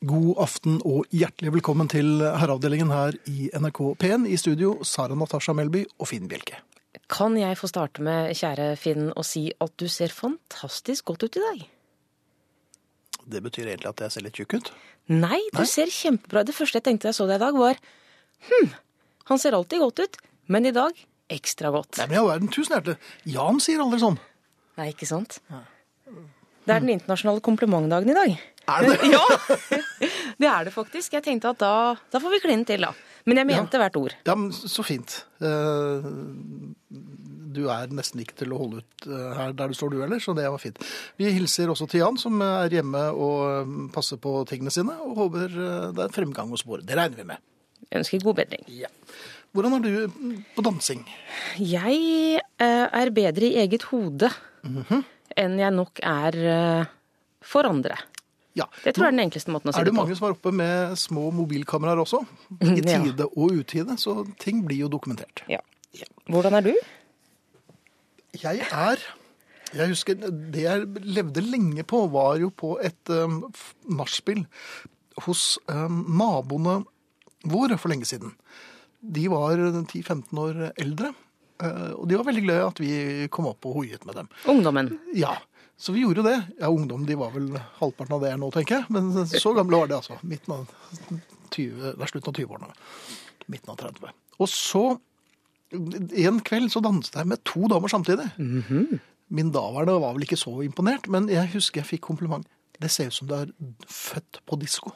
God aften og hjertelig velkommen til herreavdelingen her i NRK P1. I studio Sara Natasha Melby og Finn Bjelke. Kan jeg få starte med, kjære Finn, å si at du ser fantastisk godt ut i dag? Det betyr egentlig at jeg ser litt tjukk ut. Nei, du Nei? ser kjempebra Det første jeg tenkte da jeg så deg i dag, var hm, han ser alltid godt ut, men i dag ekstra godt. Nei, men i all verden, tusen hjertelig. Jan sier aldri sånn. Nei, ikke sant? Det er den internasjonale komplimentdagen i dag. Er det det? Ja, det er det faktisk. Jeg tenkte at da, da får vi kline til, da. Men jeg mente hvert ord. Ja, men så fint. Eh, Du er nesten ikke til å holde ut eh, her der du står du heller, så det var fint. Vi hilser også til Jan, som er hjemme og eh, passer på tingene sine, og håper det er fremgang hos våre. Det regner vi med. Jeg ønsker god bedring. Ja. Hvordan er du på dansing? Jeg er bedre i eget hode Mhm. enn jeg nok er for andre. Ja. Det tror jeg er den enkleste måten å si det på. Er det mange som er oppe med små mobilkameraer også? I tide og utide, så ting blir jo dokumentert. Ja. Hvordan er du? Jeg er Jeg husker det jeg levde lenge på, var jo på et um, nachspiel hos um, naboene våre for lenge siden. De var 10-15 år eldre, uh, og de var veldig glad i at vi kom opp og hoiet med dem. Ungdommen. Ja, så vi gjorde jo det. Ja, ungdom de var vel halvparten av det her nå, tenker jeg. Men så gamle var de altså. Midten av 20, det er slutten av 20-årene. Midten av 30. Og så, en kveld så danset jeg med to damer samtidig. Min daværende var vel ikke så imponert, men jeg husker jeg fikk kompliment. Det ser ut som du er født på disko.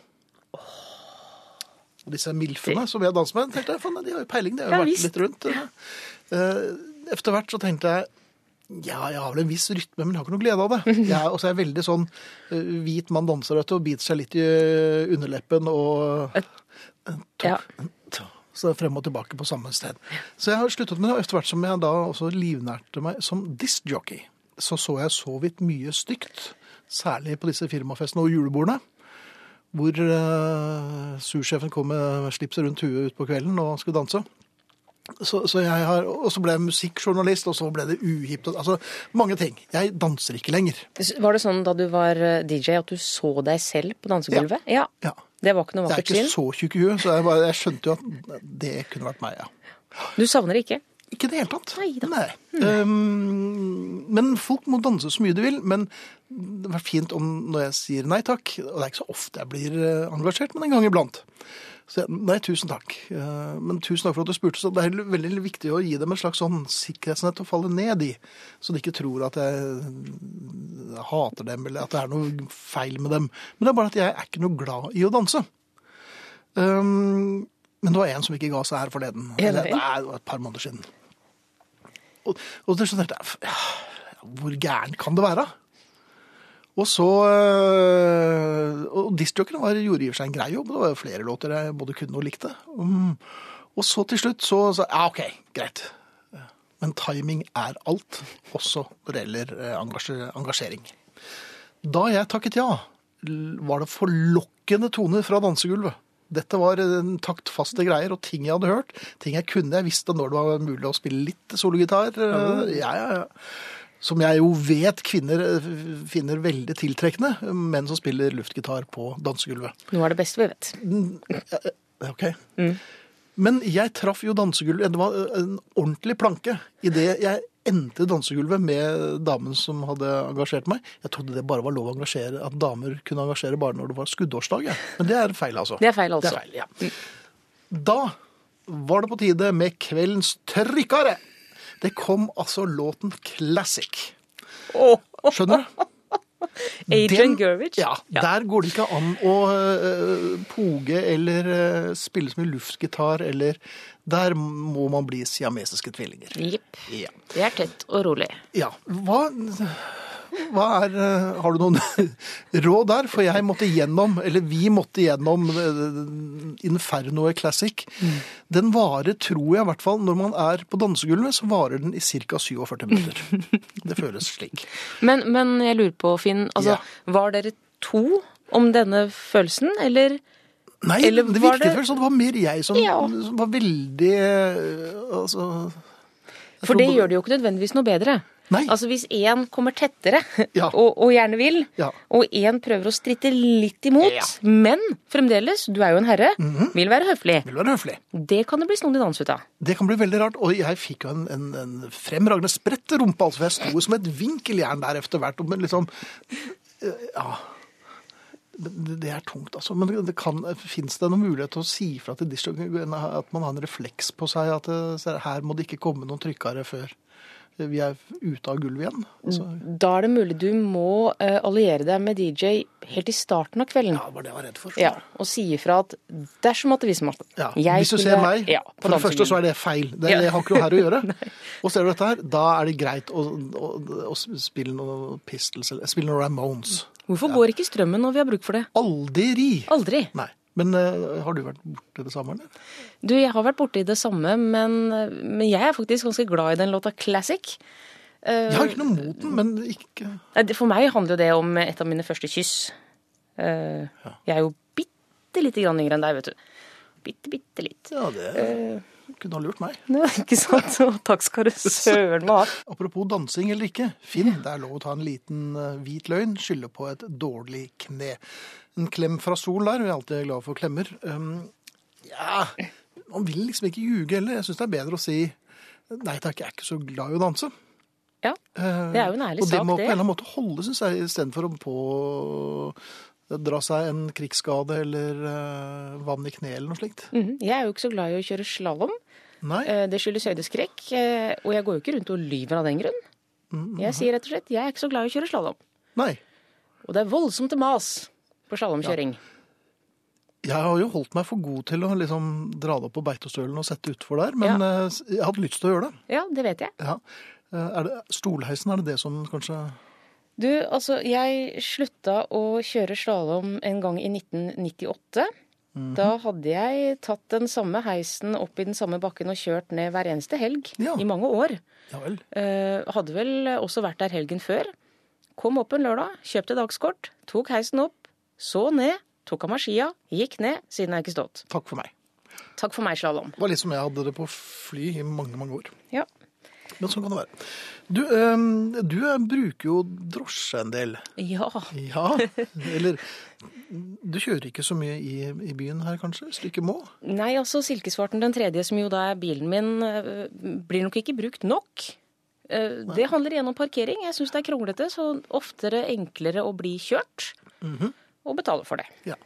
Og disse milfene som jeg danser med, tenkte jeg, de har jo peiling, de har jo vært litt rundt. Etter hvert så tenkte jeg, ja, jeg har vel en viss rytme, men jeg har ikke noe glede av det. Jeg er, også er veldig sånn uh, hvit mann danser, og biter seg litt i eh, underleppen og Ja. så frem og tilbake på samme sted. Så jeg har sluttet med det, og etter hvert som jeg da også livnærte meg som discjockey, så så jeg så vidt mye stygt, særlig på disse firmafestene og julebordene, hvor uh, sursjefen kom med slipset rundt huet ut på kvelden og skulle danse. Så, så jeg har, og så ble jeg musikkjournalist, og så ble det uhipt. Altså, mange ting. Jeg danser ikke lenger. Var det sånn da du var eh, DJ at du så deg selv på dansegulvet? Ja. Ja. Det var ikke noe Jeg er ikke så tjukk i huet, så jeg, bare, jeg skjønte jo at det kunne vært meg, ja. Du savner det ikke? Ikke i det hele tatt. Nei da. Um, men folk må danse så mye de vil. Men det var fint om når jeg sier nei takk, og det er ikke så ofte jeg blir eh, engasjert, men en gang iblant. Så nei, tusen takk. Eh, Men tusen takk for at du spurte. Så det er veldig viktig å gi dem et slags sånn sikkerhetsnett å falle ned i, så de ikke tror at jeg hater dem, eller at det er noe feil med dem. Men det er bare at jeg er ikke noe glad i å danse. Um, men det var en som ikke ga seg her forleden. Eller, nei, det var et par måneder siden. Og, og det tenkte jeg, ja, hvor gæren kan det være? Og så øh, Og diskjokeren gjorde i og for seg en grei jobb. Det var flere låter jeg både kunne og likte. Um, og så til slutt så sa ja, OK, greit. Men timing er alt, også når det gjelder eh, engasjering. Da jeg takket ja, var det forlokkende toner fra dansegulvet. Dette var eh, taktfaste greier og ting jeg hadde hørt. Ting jeg kunne. Jeg visste når det var mulig å spille litt sologitar. eh, Ja, ja, ja. Som jeg jo vet kvinner eh, finner veldig tiltrekkende, menn som spiller luftgitar på dansegulvet. Noe av det beste vi vet. Ok. Ok. Men jeg traff jo dansegulvet, det var en ordentlig planke. Idet jeg endte dansegulvet med damen som hadde engasjert meg. Jeg trodde det bare var lov å engasjere, at damer kunne engasjere bare når det var skuddårsdag. Ja. Men det er feil, altså. Det er feil, altså. Det er feil, ja. Da var det på tide med kveldens trykkare. Det kom altså låten Classic. Skjønner du? Adrian Gervich? Gurvich. Ja, der går det ikke an å uh, poge eller uh, spille så mye luftgitar, eller Der må man bli siamesiske tvillinger. Jepp. Ja. Det er tett og rolig. ja. Hva er øh, Har du noen råd der? For jeg måtte gjennom, eller vi måtte gjennom øh, Infernoet Classic. Den varer, tror jeg i hvert fall, når man er på dansegulvet, så varer den i ca. 47 minutter. Det føles slik. Men, men jeg lurer på, Finn, altså, Ja. var dere to om denne følelsen, eller Nei, Eller det var virket det- vel sånn. det var mer jeg som, Ja. som var veldig øh, Altså For det gjør det jo ikke nødvendigvis noe bedre. Nei. Altså hvis én kommer tettere Ja. og, og gjerne vil, Ja. og én prøver å stritte litt imot, Ja. men fremdeles, du er jo en herre, vil være høflig. Vil være høflig. Det kan det bli snodig dans ut av. Det kan bli veldig rart. Og jeg fikk jo en, en, en fremragende spredt rumpe, altså, jeg sto som et vinkeljern der etter hvert. Men liksom eh, Ja. Det er tungt, altså. Men det kan, fins det noen mulighet til å si fra til disjokeren at man har en refleks på seg at det, her må det ikke komme noen trykkere før vi er ute av gulvet igjen? Altså, Da er det mulig du må eh, alliere deg med DJ helt i starten av kvelden. ja, det var det jeg var redd for. Ja, og si ifra at dersom at det viser meg Ja, jeg hvis du ser meg, ja, for det første så er det feil. Det, Ja. det har ikke noe her å gjøre. og ser du dette her, da er det greit å, å, å spille noe Pistols eller spille noe Ramones. Hvorfor går ikke strømmen når vi har bruk for det? Aldri! Aldri. Nei. Men eh, har du vært borti det samme, eller? Du, jeg har vært borti det samme, men, men jeg er faktisk ganske glad i den låta Classic. Eh, Jeg har ikke noe mot den, men ikke For meg handler jo det om et av mine første kyss. Eh, Jeg er jo bitte lite grann yngre enn deg, vet du. Bitte, bitte litt. Ja, det kunne ha lurt meg. Ja, ikke sant? Og takk skal du søren meg ha. Apropos dansing eller ikke. Finn, det er lov å ta en liten eh, hvit løgn, skylde på et dårlig kne. En klem fra sol der, vi er alltid glad for klemmer. Um, ja, man vil liksom ikke ljuge heller. Jeg syns det er bedre å si nei takk, jeg er ikke så glad i å danse. Ja, Eh, det er jo en ærlig sak det. og det må på en eller annen måte holde, syns jeg, istedenfor å på dra seg en krigsskade eller uh, vann i kneet eller noe slikt. Mhm. Jeg er jo ikke så glad i å kjøre slalåm. Eh, Det skyldes høydeskrekk, eh, og jeg går jo ikke rundt og lyver av den grunn. Mm, Jeg sier rett og slett jeg er ikke så glad i å kjøre slalåm. Og det er voldsomt til mas på slalåmkjøring. Jeg har jo holdt meg for god til å liksom dra det opp på Beitostølen og sette utfor der, men ja. jeg hadde lyst til å gjøre det. Ja, det vet jeg. Ja. Eh, Er det stolheisen, er det det som kanskje Du, altså, jeg slutta å kjøre slalåm en gang i 1998. Mhm. Da hadde jeg tatt den samme heisen opp i den samme bakken og kjørt ned hver eneste helg Ja. i mange år. Ja vel. Eh, hadde vel også vært der helgen før. Kom opp en lørdag, kjøpte dagskort, tok heisen opp, så ned, tok av meg skia, gikk ned, siden har jeg ikke stått. Takk for meg. Takk for meg, slalåm. Det var litt som jeg hadde det på fly i mange, mange år. Ja. Men sånn kan det være. Du, øh, du eh, bruker jo drosje en del. ja. Ja, eller Du kjører ikke så mye i, i byen her, kanskje, hvis du ikke må? Nei, altså Silkesvarten den tredje, som jo da er bilen min, eh, blir nok ikke brukt nok. Eh, Det handler igjen om parkering. Jeg syns det er kronglete, så oftere enklere å bli kjørt. Og betale for det. Ja.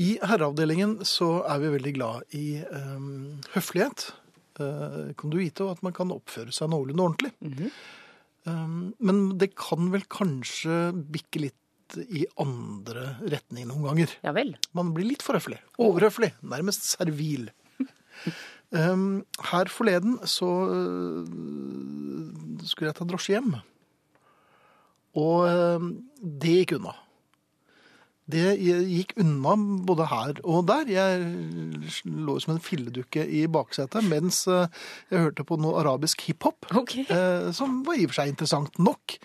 I herreavdelingen så er vi veldig glad i um, høflighet, uh, konduite, og at man kan oppføre seg noenlunde ordentlig. Eh, men det kan vel kanskje bikke litt i andre retning noen ganger. Ja vel. Man blir litt for høflig. Overhøflig. Nærmest servil. Um, her forleden så uh, skulle jeg ta drosje hjem. Og øh, det gikk unna. Det gikk unna både her og der. Jeg lå som en filledukke i baksetet mens øh, jeg hørte på noe arabisk hiphop. Ok. Eh, som var i og for seg interessant nok.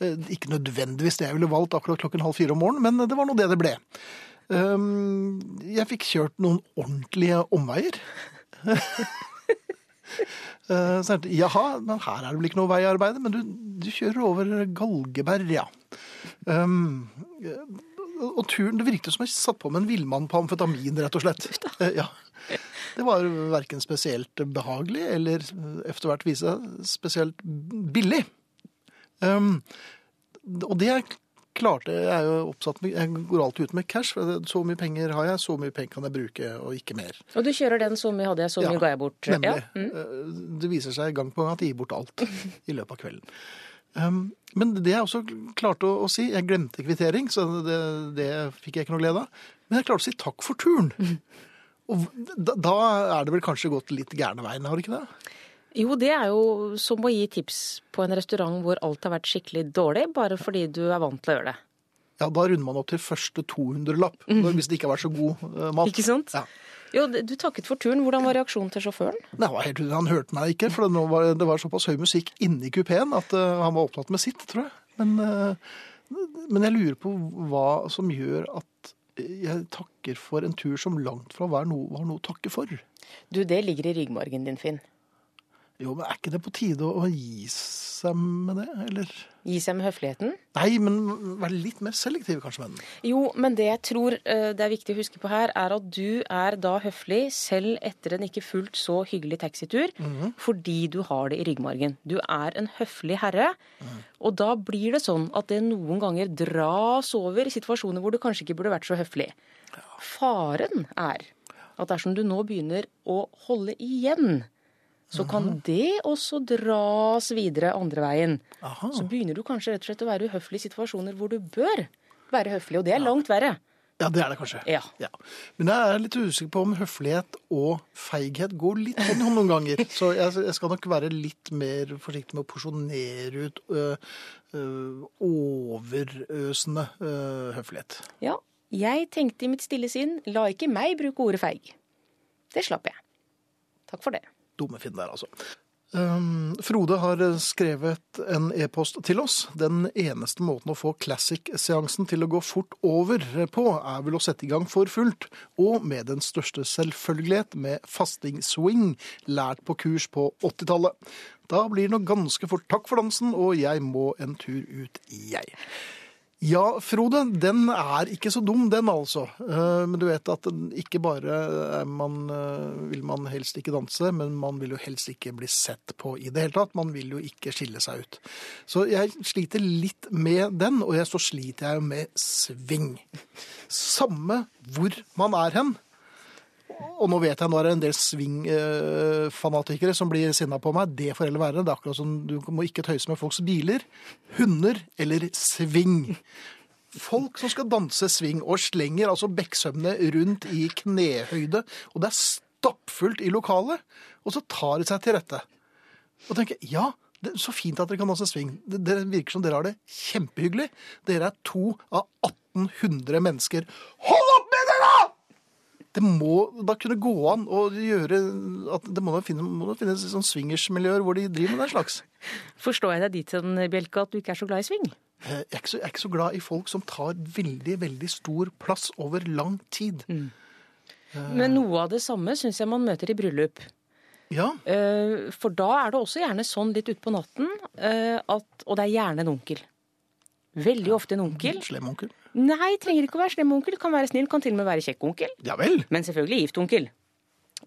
Eh, ikke nødvendigvis det jeg ville valgt akkurat klokken halv fire om morgenen, men det var nå det det ble. Jeg fikk kjørt noen ordentlige omveier. Så Så tenkte jeg, jaha, men her er det vel ikke noe veiarbeid, men du, du kjører over Galgeberg, ja. Um, eh, og turen, det virket som jeg satt på med en villmann på amfetamin, rett og slett. Eh, Ja. Det var verken spesielt behagelig, eller eh, etter hvert vise spesielt billig. Um, og det klarte jeg er jo oppsatt med, jeg går alltid ut med cash, for så mye penger har jeg, så mye penger kan jeg bruke, og ikke mer. Og du kjører den så mye hadde jeg, så mye Ja, ga jeg bort. Nemlig. Ja. Mm. Eh, Det viser seg gang på gang at jeg gir bort alt i løpet av kvelden. Um, men det jeg også klarte å, å si, jeg glemte kvittering, så det, det fikk jeg ikke noe glede av. Men jeg klarte å si takk for turen. Og da, da er det vel kanskje gått litt gærne veien, har det ikke det? Jo, det er jo som å gi tips på en restaurant hvor alt har vært skikkelig dårlig, bare fordi du er vant til å gjøre det. Ja, da runder man opp til første 200-lapp, hvis det ikke har vært så god eh, mat. Mm. Ikke sant? Ja. Jo, du takket for turen. Hvordan var reaksjonen til sjåføren? Det var helt, han hørte meg ikke, for det, var, det var såpass høy musikk inni kupeen at uh, han var opptatt med sitt, tror jeg. Men, uh, men jeg lurer på hva som gjør at jeg takker for en tur som langt fra var noe, var noe å takke for. Du, det ligger i ryggmargen din, Finn. Jo, men er ikke det på tide å gi seg med det, eller? Gi seg med høfligheten. Nei, men være litt mer selektiv kanskje med den. Jo, men det jeg tror eh, det er viktig å huske på her, er at du er da høflig selv etter en ikke fullt så hyggelig taxitur, fordi du har det i ryggmargen. Du er en høflig herre, og da blir det sånn at det noen ganger dras over i situasjoner hvor du kanskje ikke burde vært så høflig. Faren er at dersom du nå begynner å holde igjen, så kan det også dras videre andre veien. Aha. Så begynner du kanskje rett og slett å være uhøflig i situasjoner hvor du bør være høflig, og det er langt verre. Ja, det er det kanskje. Ja. Men jeg er litt usikker på om høflighet og feighet går litt hånd i hånd noen ganger. Så jeg, jeg skal nok være litt mer forsiktig med å porsjonere ut ø, ø, overøsende ø, høflighet. Ja, jeg tenkte i mitt stille sinn, la ikke meg bruke ordet feig. Det slapp jeg. Takk for det. Dumme Finn der, altså. Um, Frode har skrevet en e-post til oss. Den eneste måten å få classic-seansen til å gå fort over på, er vel å sette i gang for fullt, og med den største selvfølgelighet med fasting-swing, lært på kurs på 80-tallet. Da blir det nok ganske fort takk for dansen, og jeg må en tur ut, jeg. Ja, Frode, den er ikke så dum, den altså. Eh, Men du vet at ikke bare man, eh, vil man helst ikke danse, men man vil jo helst ikke bli sett på i det hele tatt. Man vil jo ikke skille seg ut. Så jeg sliter litt med den, og så sliter jeg jo med sving. Samme hvor man er hen. Og nå vet jeg nå er det en del svingfanatikere som blir sinna på meg. Det får heller være. Det er akkurat som du må ikke tøyse med folks biler, hunder eller sving. Folk som skal danse sving og slenger altså bekksømmene rundt i knehøyde, og det er stappfullt i lokalet, og så tar de seg til rette. Og tenker ja, det er så fint at dere kan danse swing. Det, virker som dere har det kjempehyggelig. Dere er to av 1800 mennesker. Hold opp det, må da kunne gå an å gjøre at Det må da finnes, må da finnes sånn swingersmiljøer hvor de driver med den slags. Forstår jeg deg dit hen, Bjelke, at du ikke er så glad i sving? Eh, Jeg er, ikke så, er ikke så glad i folk som tar veldig, veldig stor plass over lang tid. Men noe av det samme syns jeg man møter i bryllup. Ja, Eh, For da er det også gjerne sånn litt utpå natten eh, at Og det er gjerne en onkel. Veldig ofte en onkel. slem onkel. Nei, trenger ikke å være slem onkel. Kan være snill, kan til og med være kjekk onkel. Ja vel. Men selvfølgelig gift onkel.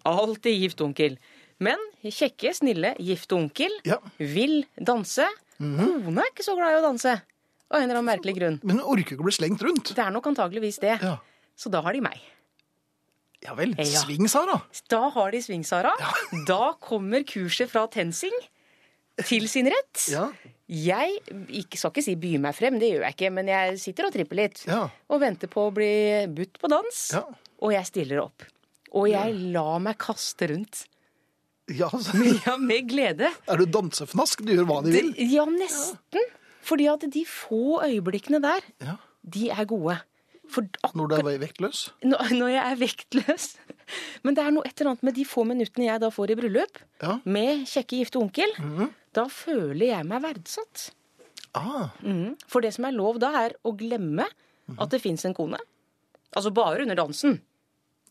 Alltid gift onkel. Men kjekke, snille, gift onkel Ja. vil danse. Kona er ikke så glad i å danse. Av en eller annen merkelig grunn. Men hun orker ikke å bli slengt rundt. Det er nok antageligvis det. Ja, Så da har de meg. ja vel. Ja. Sving, Sara. Da har de Sving-Sara. Da kommer kurset fra TenSing til sin rett. Ja. Jeg skal ikke si by meg frem, det gjør jeg ikke, men jeg sitter og tripper litt. Ja. Og venter på å bli budt på dans. Ja. Og jeg stiller opp. Og jeg lar meg kaste rundt. Ja, altså, Ja, med glede. er du dansefnask? Du gjør hva de vil. Ja, nesten. Fordi at de få øyeblikkene der, Ja. de er gode. Når du er vektløs. når når jeg er vektløs. Men det er noe et eller annet med de få minuttene jeg da får i bryllup, Ja. med kjekke gifte onkel, da føler jeg meg verdsatt. Ah, Mm. For det som er lov da, er å glemme at det fins en kone. Altså bare under dansen.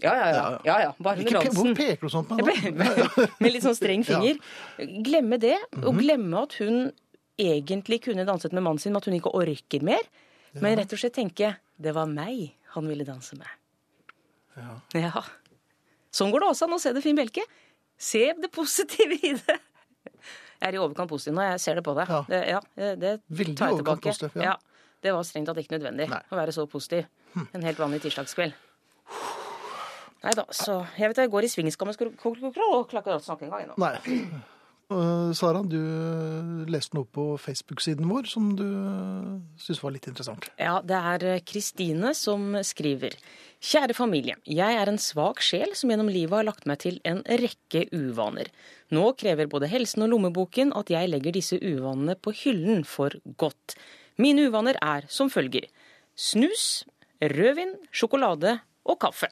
Ja, ja, ja. ja, ja bare under dansen. hvor peker du sånn på Jeg nå? Med litt sånn streng finger. Glemme det, og glemme at hun egentlig kunne danset med mannen sin, men at hun ikke orker mer. Men rett og slett tenke det var meg han ville danse med. Ja. Sånn går det også an å se det, Finn Bjelke. Se det positive i det. Jeg er i overkant positiv nå, jeg ser det på deg. Ja. Det, ja, det Veldig tar jeg tilbake. positiv, ja. Ja. Det var strengt tatt ikke nødvendig Nei. Hm. å være så positiv en helt vanlig tirsdagskveld. Nei da, så Jeg vet jeg går i klakker ikke å snakke engang. nå. Nei. Uh, Sara, du leste noe på Facebook-siden vår som du uh, syntes var litt interessant. Ja, det er eh, Kristine som skriver. Kjære familie. Jeg er en svak sjel som gjennom livet har lagt meg til en rekke uvaner. Nå krever både helsen og lommeboken at jeg legger disse uvanene på hyllen for godt. Mine uvaner er som følger. Snus, rødvin, sjokolade og kaffe.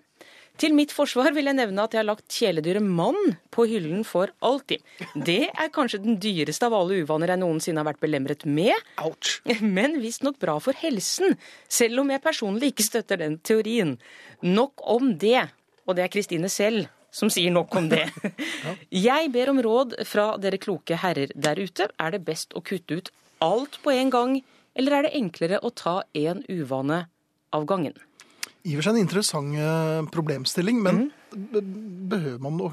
Til mitt forsvar vil jeg nevne at jeg har lagt kjæledyret mann på hyllen for alltid. Det er kanskje den dyreste av alle uvaner jeg noensinne har vært belemret med. Ouch! Men visstnok bra for helsen, selv om jeg personlig ikke støtter den teorien. Nok om det. Og det er Kristine selv som sier nok om det. Jeg ber om råd fra dere kloke herrer der ute. Er det best å kutte ut alt på en gang, eller er det enklere å ta en uvane av gangen? I og for seg en interessant eh, problemstilling, men Mhm. be- behøver man å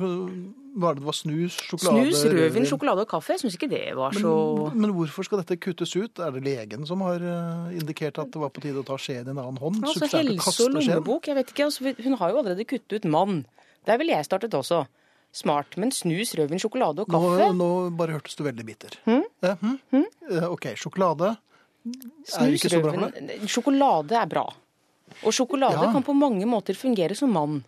Hva er det det var? Snus, sjokolade Snus, rødvin, sjokolade og kaffe. Jeg syns ikke det var så Men, men hvorfor skal dette kuttes ut? Er det legen som har eh, indikert at det var på tide å ta skjeen i en annen hånd? Altså helse og lommebok, jeg vet ikke. Altså, hun har jo allerede kuttet ut mann. Der ville jeg startet også. Smart. Men snus, rødvin, sjokolade og kaffe nå bare hørtes du veldig bitter. Eh, hm? Eh, OK, sjokolade er Snus, ikke så bra for deg. Sjokolade er bra. Og sjokolade Ja. kan på mange måter fungere som mann.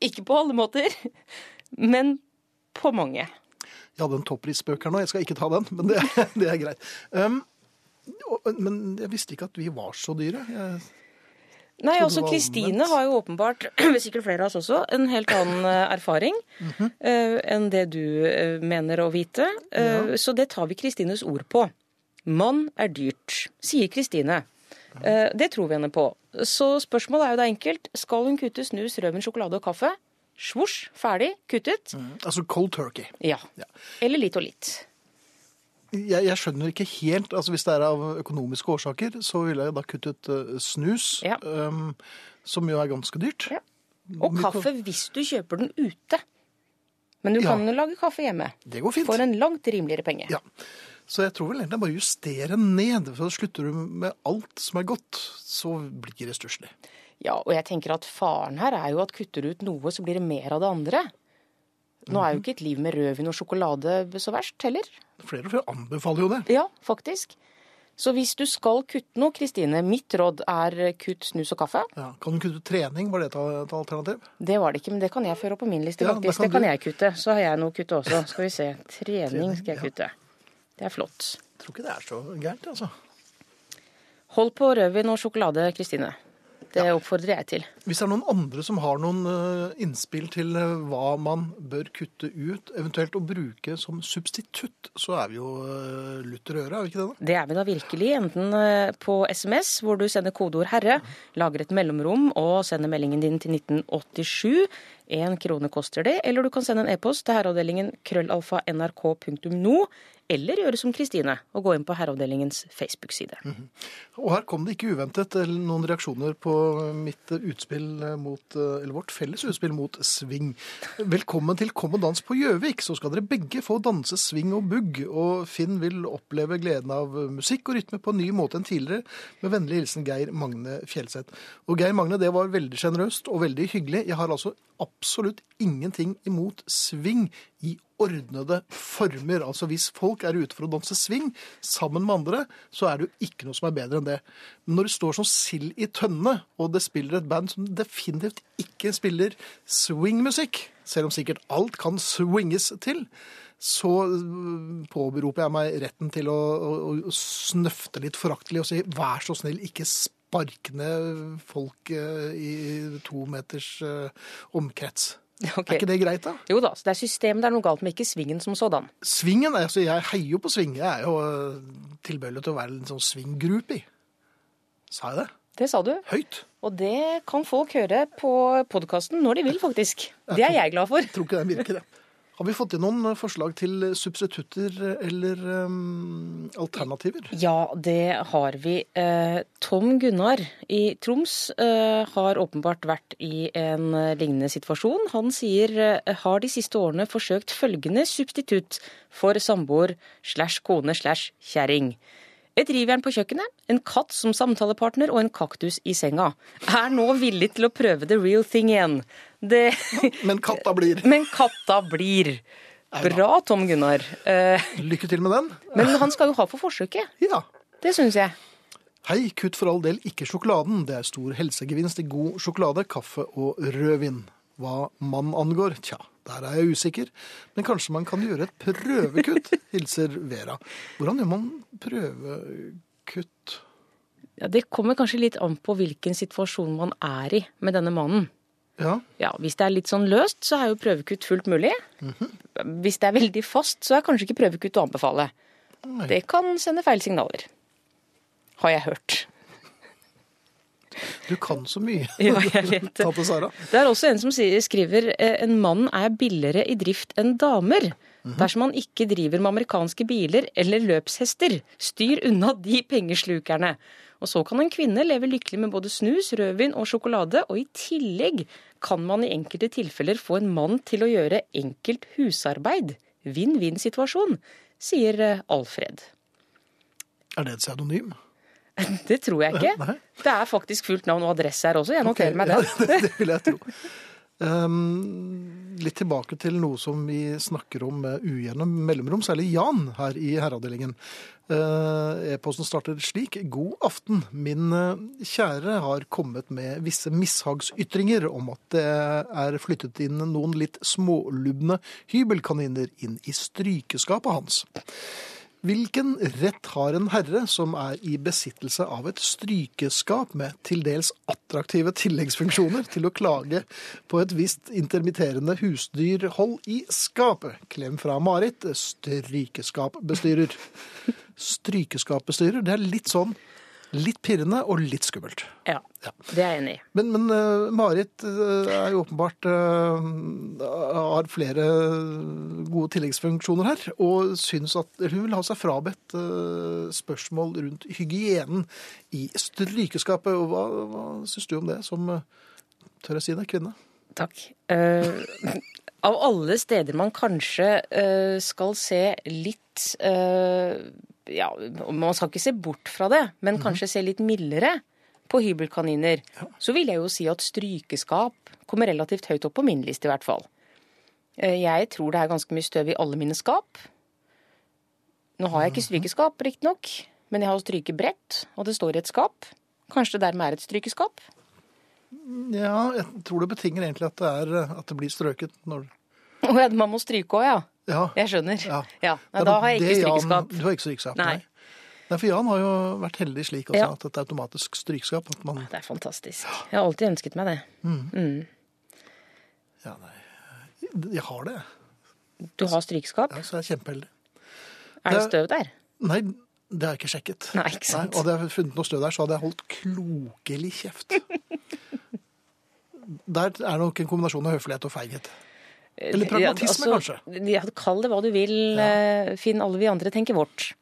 Ikke på alle måter, men på mange. Jeg hadde en topprisspøk her nå, jeg skal ikke ta den, men det, det er greit. Um, men jeg visste ikke at vi var så dyre. Jeg, Nei, altså Kristine har jo åpenbart, sikkert flere av oss også, en helt annen erfaring erfaring -hmm. uh, enn det du uh, mener å vite. Eh, Så det tar vi Kristines ord på. Mann er dyrt, sier Kristine. Eh, Det tror vi henne på. Så spørsmålet er jo da enkelt. Skal hun kutte snus, rødvin, sjokolade og kaffe? Svosj, ferdig, kuttet? altså cold turkey. Ja. Ja. Eller litt og litt. Jeg, jeg skjønner ikke helt altså Hvis det er av økonomiske årsaker, så ville jeg da kuttet eh, snus, Ja. um, som jo er ganske dyrt. Ja. Og kaffe hvis du kjøper den ute. Men du kan jo lage kaffe hjemme. Det går fint. For en langt rimeligere penge. Ja. Så jeg tror vel egentlig bare justere ned. For slutter du med alt som er godt, så blir det stusslig. Ja, og jeg tenker at faren her er jo at kutter du ut noe, så blir det mer av det andre. Nå er jo ikke et liv med rødvin og sjokolade så verst heller. Flere og flere anbefaler jo det. Ja, faktisk. Så hvis du skal kutte noe, Kristine, mitt råd er kutt snus og kaffe. Ja. Kan du kutte trening? Var det et alternativ? Det var det ikke, men det kan jeg føre opp på min liste, Ja, faktisk. kan Det kan du- jeg kutte. Så har jeg noe å kutte også. Skal vi se. Trening skal jeg kutte. Det er flott. Jeg tror ikke det er så gærent, altså. Hold på rødvin og sjokolade, Kristine. Det oppfordrer jeg til. Hvis det er noen andre som har noen eh, innspill til eh, hva man bør kutte ut, eventuelt å bruke som substitutt, så er vi jo uh, lutter øre, er vi ikke det? da? Det er vi da virkelig, enten eh, på SMS, hvor du sender kodeord 'herre', lager et mellomrom og sender meldingen din til 1987. Én krone koster det. Eller du kan sende en e-post til herreavdelingen krøllalfa nrk.no. Eller gjøre som Kristine og gå inn på Herreavdelingens Facebook-side. Og her kom det ikke uventet eh, noen reaksjoner på mitt utspill eh, mot, eh, eller vårt felles utspill mot sving. Velkommen til Kom og dans på Gjøvik, så skal dere begge få danse sving og bugg. Og Finn vil oppleve gleden av musikk og rytme på en ny måte enn tidligere. Med vennlig hilsen Geir Magne Fjelseth. Og Geir Magne, det var veldig sjenerøst og veldig hyggelig. Jeg har altså absolutt ingenting imot sving i ordnede former. Altså hvis folk er ute for å danse sving sammen med andre, så er det jo ikke noe som er bedre enn det. Men når det står som sild i tønne, og det spiller et band som definitivt ikke spiller swingmusikk, selv om sikkert alt kan swinges til, så øh, påberoper jeg meg retten til å, å, å snøfte litt foraktelig og si vær så snill, ikke spark ned folk øh, i to meters øh, omkrets. Okay. Er ikke det greit, da? Jo da, så det er systemet det er noe galt med, ikke svingen som sådan. Svingen, altså jeg heier jo på sving. Jeg er jo øh, tilbøyelig til å være en sånn swing-groupie. Sa jeg det? Det sa du. Høyt? Og det kan folk høre på podkasten når de vil, faktisk. Det er jeg glad for. Jeg tror ikke den virker, det. Har vi fått inn noen øh, forslag til substitutter eller um, alternativer? Ja, det har vi. Eh, Tom Gunnar i Troms eh, har åpenbart vært i en eh, lignende situasjon. Han sier eh, har de siste årene forsøkt følgende substitutt for samboer slash kone slash kjerring. Et rivjern på kjøkkenet, en katt som samtalepartner og en kaktus i senga. Er nå villig til å prøve the real thing igjen. Det Men katta blir. Men katta blir. Bra, Tom Gunnar. Eh, Lykke til med den. Men han skal jo ha for forsøket. Ja. Det syns jeg. Hei, kutt for all del ikke sjokoladen. Det er stor helsegevinst i god sjokolade, kaffe og rødvin. Hva mann angår, tja, der er jeg usikker. Men kanskje man kan gjøre et prøvekutt, hilser Vera. Hvordan gjør man prøvekutt? Ja, det kommer kanskje litt an på hvilken situasjon man er i med denne mannen. Ja, Ja, Hvis det er litt sånn løst, så er jo prøvekutt fullt mulig. Hvis det er veldig fast, så er kanskje ikke prøvekutt å anbefale. Nei. Det kan sende feil signaler. Har jeg hørt. Du kan så mye, Ja, jeg vet det. tante Sara. Det er også en som skriver eh, en mann er billigere i drift enn damer. Dersom man ikke driver med amerikanske biler eller løpshester, styr unna de pengeslukerne. Og så kan en kvinne leve lykkelig med både snus, rødvin og sjokolade, og i tillegg kan man i enkelte tilfeller få en mann til å gjøre enkelt husarbeid. Vinn-vinn-situasjon, sier eh, Alfred. Er det et pseudonym? Det tror jeg ikke. Nei. Det er faktisk fullt navn og adresse her også. Jeg noterer meg ja, det. det, det vil jeg tro. Um, litt tilbake til noe som vi snakker om med ugjennom mellomrom, særlig Jan her i herreavdelingen. Uh, E-posten starter slik. God aften. Min uh, kjære har kommet med visse mishagsytringer om at det er flyttet inn noen litt smålubne hybelkaniner inn i strykeskapet hans. Hvilken rett har en herre som er i besittelse av et strykeskap med til dels attraktive tilleggsfunksjoner, til å klage på et visst intermitterende husdyrhold i skapet? Klem fra Marit, strykeskapbestyrer. Strykeskapbestyrer, det er litt sånn litt pirrende og litt skummelt. Ja, Ja. det er jeg enig i. Men, men uh, Marit uh, er jo åpenbart uh, har flere gode tilleggsfunksjoner her, og syns at hun vil ha seg frabedt spørsmål rundt hygienen i strykeskapet. Og hva, hva syns du om det, som tør jeg si det, kvinne? Takk. Av alle steder man kanskje skal se litt Ja, man skal ikke se bort fra det, men kanskje se litt mildere på hybelkaniner, så vil jeg jo si at strykeskap kommer relativt høyt opp på min liste, i hvert fall. Eh, jeg tror det er ganske mye støv i alle mine skap. Nå har jeg ikke strykeskap, riktignok, men jeg har strykebrett, og det står i et skap. Kanskje det dermed er et strykeskap? Ja, jeg tror det betinger egentlig at det, er, at det blir strøket når Å ja, man må stryke òg, ja. Ja. Jeg skjønner. Ja. Ja. Nei, da har jeg ikke Jan- strykeskap. Du har ikke strykeskap, Nei. nei. For Jan har jo vært heldig slik også, at et automatisk strykeskap at man, Det er fantastisk. Jeg har alltid ønsket meg det. ja, nei. Jeg har det, Du har strykeskap. ja, så jeg er kjempeheldig. Er det- støv der? Nei, det har jeg ikke sjekket. Nei, ikke sant. Nei, hadde jeg funnet noe støv der, så hadde jeg holdt klokelig kjeft. Der er nok en kombinasjon av høflighet og feighet. Eller pragmatisme, Ja, kanskje. Ja, kall det hva du vil. ja. Finn alle vi andre tenker vårt.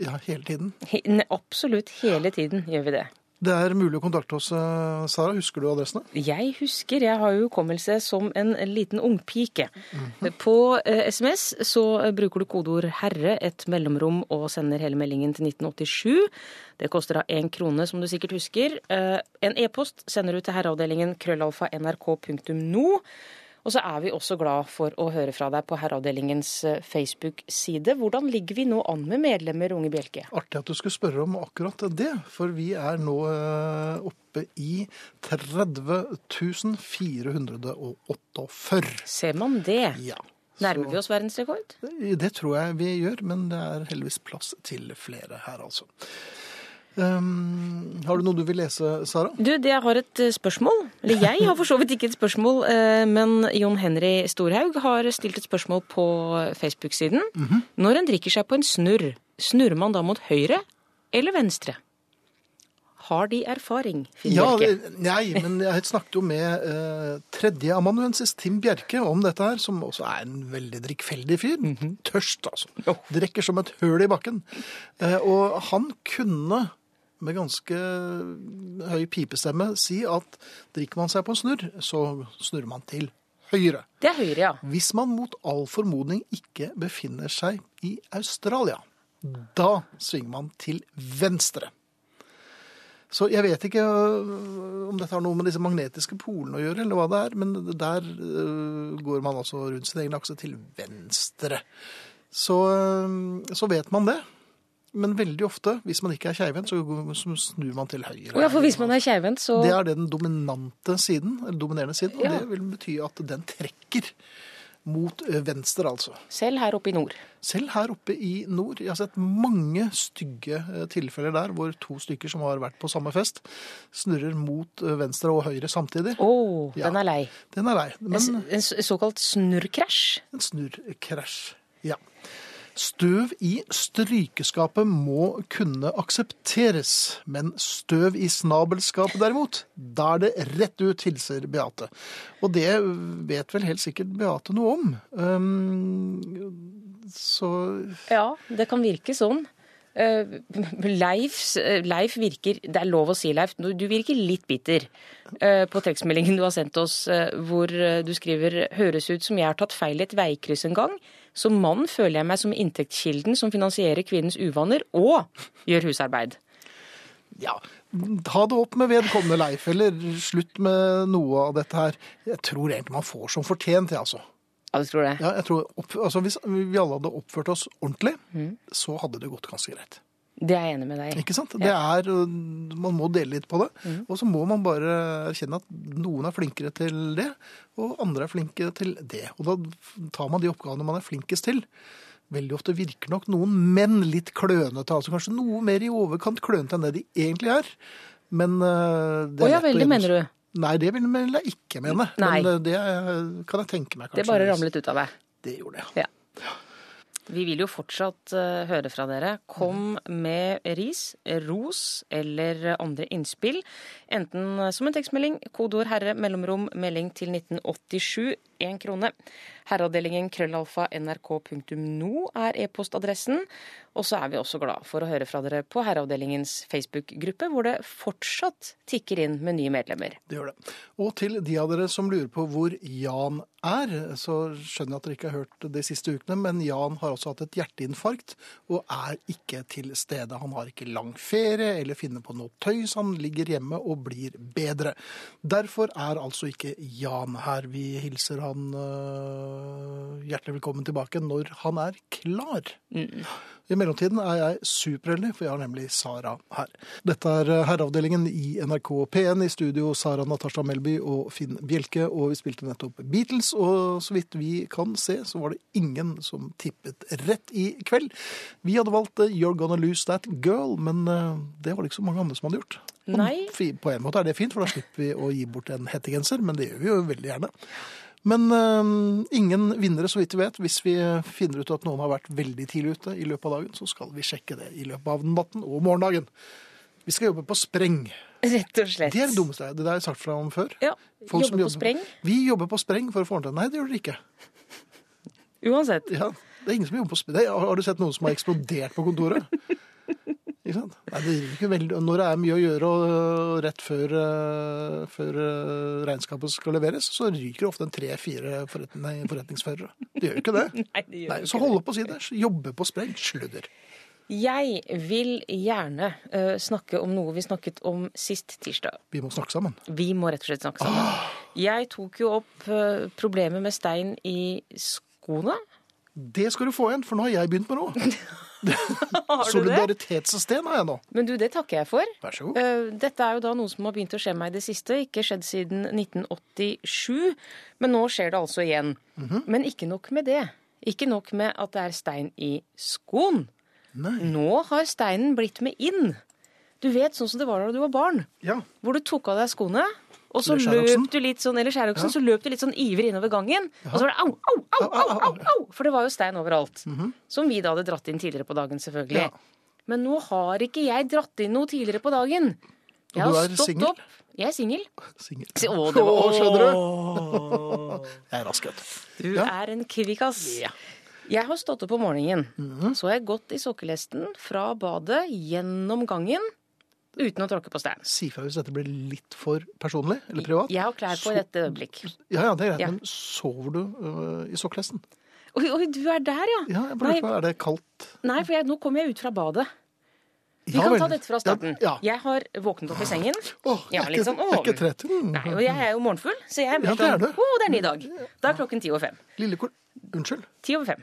Ja, hele tiden. He, ne, absolutt hele tiden gjør vi det. Det er mulig å kontakte oss, eh, Sara. Husker du adressene? Jeg husker, jeg har jo hukommelse som en liten ungpike. På eh, SMS så eh, bruker du kodeord 'herre', et mellomrom, og sender hele meldingen til 1987. Det koster da én krone, som du sikkert husker. Eh, En e-post sender du til herreavdelingen krøllalfa nrk.no. Og så er vi også glad for å høre fra deg på Herreavdelingens eh, Facebook-side. Hvordan ligger vi nå an med medlemmer, Unge Bjelke? Artig at du skulle spørre om akkurat det, for vi er nå eh, oppe i 30 448. Ser man det? Ja. Nærmer vi oss verdensrekord? Det tror jeg vi gjør, men det er heldigvis plass til flere her, altså. Um, har du noe du vil lese, Sara? Du, jeg har et eh, spørsmål. Eller jeg har for så vidt ikke et spørsmål, eh, men Jon Henry Storhaug har stilt et spørsmål på Facebook-siden. Når en drikker seg på en snurr, snurrer man da mot høyre eller venstre? Har de erfaring, Finn Ja, Bjerke? nei, men jeg snakket jo med uh, tredjeamanuensis Tim Bjerke om dette her, som også er en veldig drikkfeldig fyr. Tørst, altså. Drikker som et høl i bakken. Uh, og han kunne med ganske høy pipestemme si at drikker man seg på en snurr, så snurrer man til høyre. Det er høyre, ja. Hvis man mot all formodning ikke befinner seg i Australia, da svinger man til venstre. Så jeg vet ikke øh, om dette har noe med disse magnetiske polene å gjøre, eller hva det er, men der øh, går man altså rundt sin egen akse til venstre. Så, øh, så vet man det. Men veldig ofte, hvis man ikke er keivhendt, så, så snur man til høyre. Ja, for hvis man er keivhendt, så Det er det den dominante siden, eller dominerende siden, og Ja. det vil bety at den trekker mot venstre, altså. Selv her oppe i nord. Selv her oppe i nord, jeg har sett mange stygge tilfeller der, hvor to stykker som har vært på samme fest, snurrer mot venstre og høyre samtidig. Å, Ja. den er lei. Den er lei, En, men en såkalt snurrkrasj. en snurrkrasj, ja. Støv i strykeskapet må kunne aksepteres, men støv i snabelskapet derimot, da er det rett ut, hilser Beate. Og det vet vel helt sikkert Beate noe om. Um, så Ja, det kan virke sånn. Eh, Leif, Leif virker Det er lov å si, Leif. Du virker litt bitter eh, på tekstmeldingen du har sendt oss, eh, hvor eh, du skriver 'høres ut som jeg har tatt feil i et veikryss en gang'. Som mann føler jeg meg som inntektskilden som finansierer kvinnens uvaner og gjør husarbeid. ja, ta det opp med vedkommende, Leif, eller slutt med noe av dette her. Jeg tror egentlig man får som fortjent, jeg, altså. Ja, du tror det? Ja, jeg tror opp, altså Hvis vi alle hadde oppført oss ordentlig, så hadde det gått ganske greit. Det er jeg enig med deg. Ikke sant? Det er, uh, Man må dele litt på det. Og så må man bare erkjenne at noen er flinkere til det, og andre er flinke til det. Og da tar man de oppgavene man er flinkest til. Veldig ofte virker nok noen menn litt klønete. altså Kanskje noe mer i overkant klønete enn det de egentlig er. Men uh, det er ja, veldig, mener du. Nei, det vil jeg ikke mene. Nei. Men uh, det uh, kan jeg tenke meg. kanskje. Det bare ramlet ut av deg. Det gjorde det. Ja. Vi vil jo fortsatt eh, høre fra dere. Kom med ris, ros eller andre innspill. Enten som en tekstmelding, kodeord 'herre', mellomrom, melding til 1987, én krone. Herreavdelingen krøllalfa nrk.no er e-postadressen. Og så er vi også glad for å høre fra dere på Herreavdelingens Facebook-gruppe, hvor det fortsatt tikker inn med nye medlemmer. Det gjør det. Og til de av dere som lurer på hvor Jan er, så skjønner jeg at dere ikke har hørt de siste ukene, men Jan har også hatt et hjerteinfarkt og er ikke til stede. Han har ikke lang ferie eller finner på noe tøys, han ligger hjemme og blir bedre. Derfor er altså ikke Jan her. Vi hilser han øh, hjertelig velkommen tilbake når han er klar. I mellomtiden er jeg superheldig, for jeg har nemlig Sara her. Dette er eh, herreavdelingen i NRK P1. I studio Sara Natasha Melby og Finn Bjelke. Og vi spilte nettopp Beatles, og så vidt vi kan se, så var det ingen som tippet rett i kveld. Vi hadde valgt eh, You're Gonna Lose That Girl, men eh, det var det ikke så mange andre som hadde gjort. Nei. På en måte er det fint, for da slipper vi å gi bort en hettegenser, men det gjør vi jo veldig gjerne. Men eh, ingen vinnere, så vidt vi vet. Hvis vi finner ut at noen har vært veldig tidlig ute i løpet av dagen, så skal vi sjekke det i løpet av natten og morgendagen. Vi skal jobbe på spreng. Rett og slett. Det er det dummeste. Det har jeg sagt fra om før. Ja, Folk som jobbe på spreng. Vi jobber på spreng for å få ordentlig. Nei, det gjør dere ikke. Uansett. Ja, det er ingen som jobber på spreng. Har har du sett noen som har eksplodert på kontoret? Ikke sant? Nei, det ikke veldig... Når det er mye å gjøre og rett før, eh, før eh, regnskapet skal leveres, så ryker det ofte en tre-fire forretning, forretningsførere. Det gjør ikke det. Nei, det gjør Nei, så hold opp å si det. Jobbe på spreng. Sludder. Jeg vil gjerne uh, snakke om noe vi snakket om sist tirsdag. Vi må snakke sammen. Vi må rett og slett snakke sammen. Jeg tok jo opp uh, problemet med stein i skoene. Det skal du få igjen, for nå har jeg begynt med noe. Solidaritetssystem har jeg nå. Men du, det takker jeg for. Vær så god. Eh, Dette er jo da noe som har begynt å skje meg i det siste. Ikke skjedd siden 1987, men nå skjer det altså igjen. Mhm. Men ikke nok med det. Ikke nok med at det er stein i skoen. Nei. Nå har steinen blitt med inn. Du vet sånn som det var da du var barn. Ja. Hvor du tok av deg skoene, og så løp du litt sånn, eller skjæroksen, så løp du litt sånn ivrig innover gangen. Og så var det au, au, au, au, au, au, for det var jo stein overalt. Som vi da hadde dratt inn tidligere på dagen, selvfølgelig. Ja. Men nå har ikke jeg dratt inn noe tidligere på dagen. Jeg har stått single? opp. Jeg er singel. Å, det var Å, skjønner du? Jeg er rask, vet du. Du Ja. er en kvikkas. Jeg har stått opp om morgenen. Mhm. Så har jeg gått i sokkelesten fra badet gjennom gangen uten å tråkke på stein. Si fra hvis dette blir litt for personlig eller privat. Jeg har klær på i dette øyeblikk. Ja, ja, det er greit, Ja. men sover du øh, i sokkelesten? Oi, oi, du er der, ja. Ja, jeg bare lurer på, er det kaldt? nei, for jeg, nå kommer jeg ut fra badet. Vi Ja kan vel. ta dette fra starten. Ja, ja. Jeg har våknet opp i sengen. Åh, Ja, jeg er litt ikke, sånn, jeg er ikke trett. Mm. Nei, og jeg er jo morgenfull, så jeg Ja, det er sånn du. Å, det er ny dag. Da er klokken ti over fem. Lillekor... Unnskyld, Ti over fem.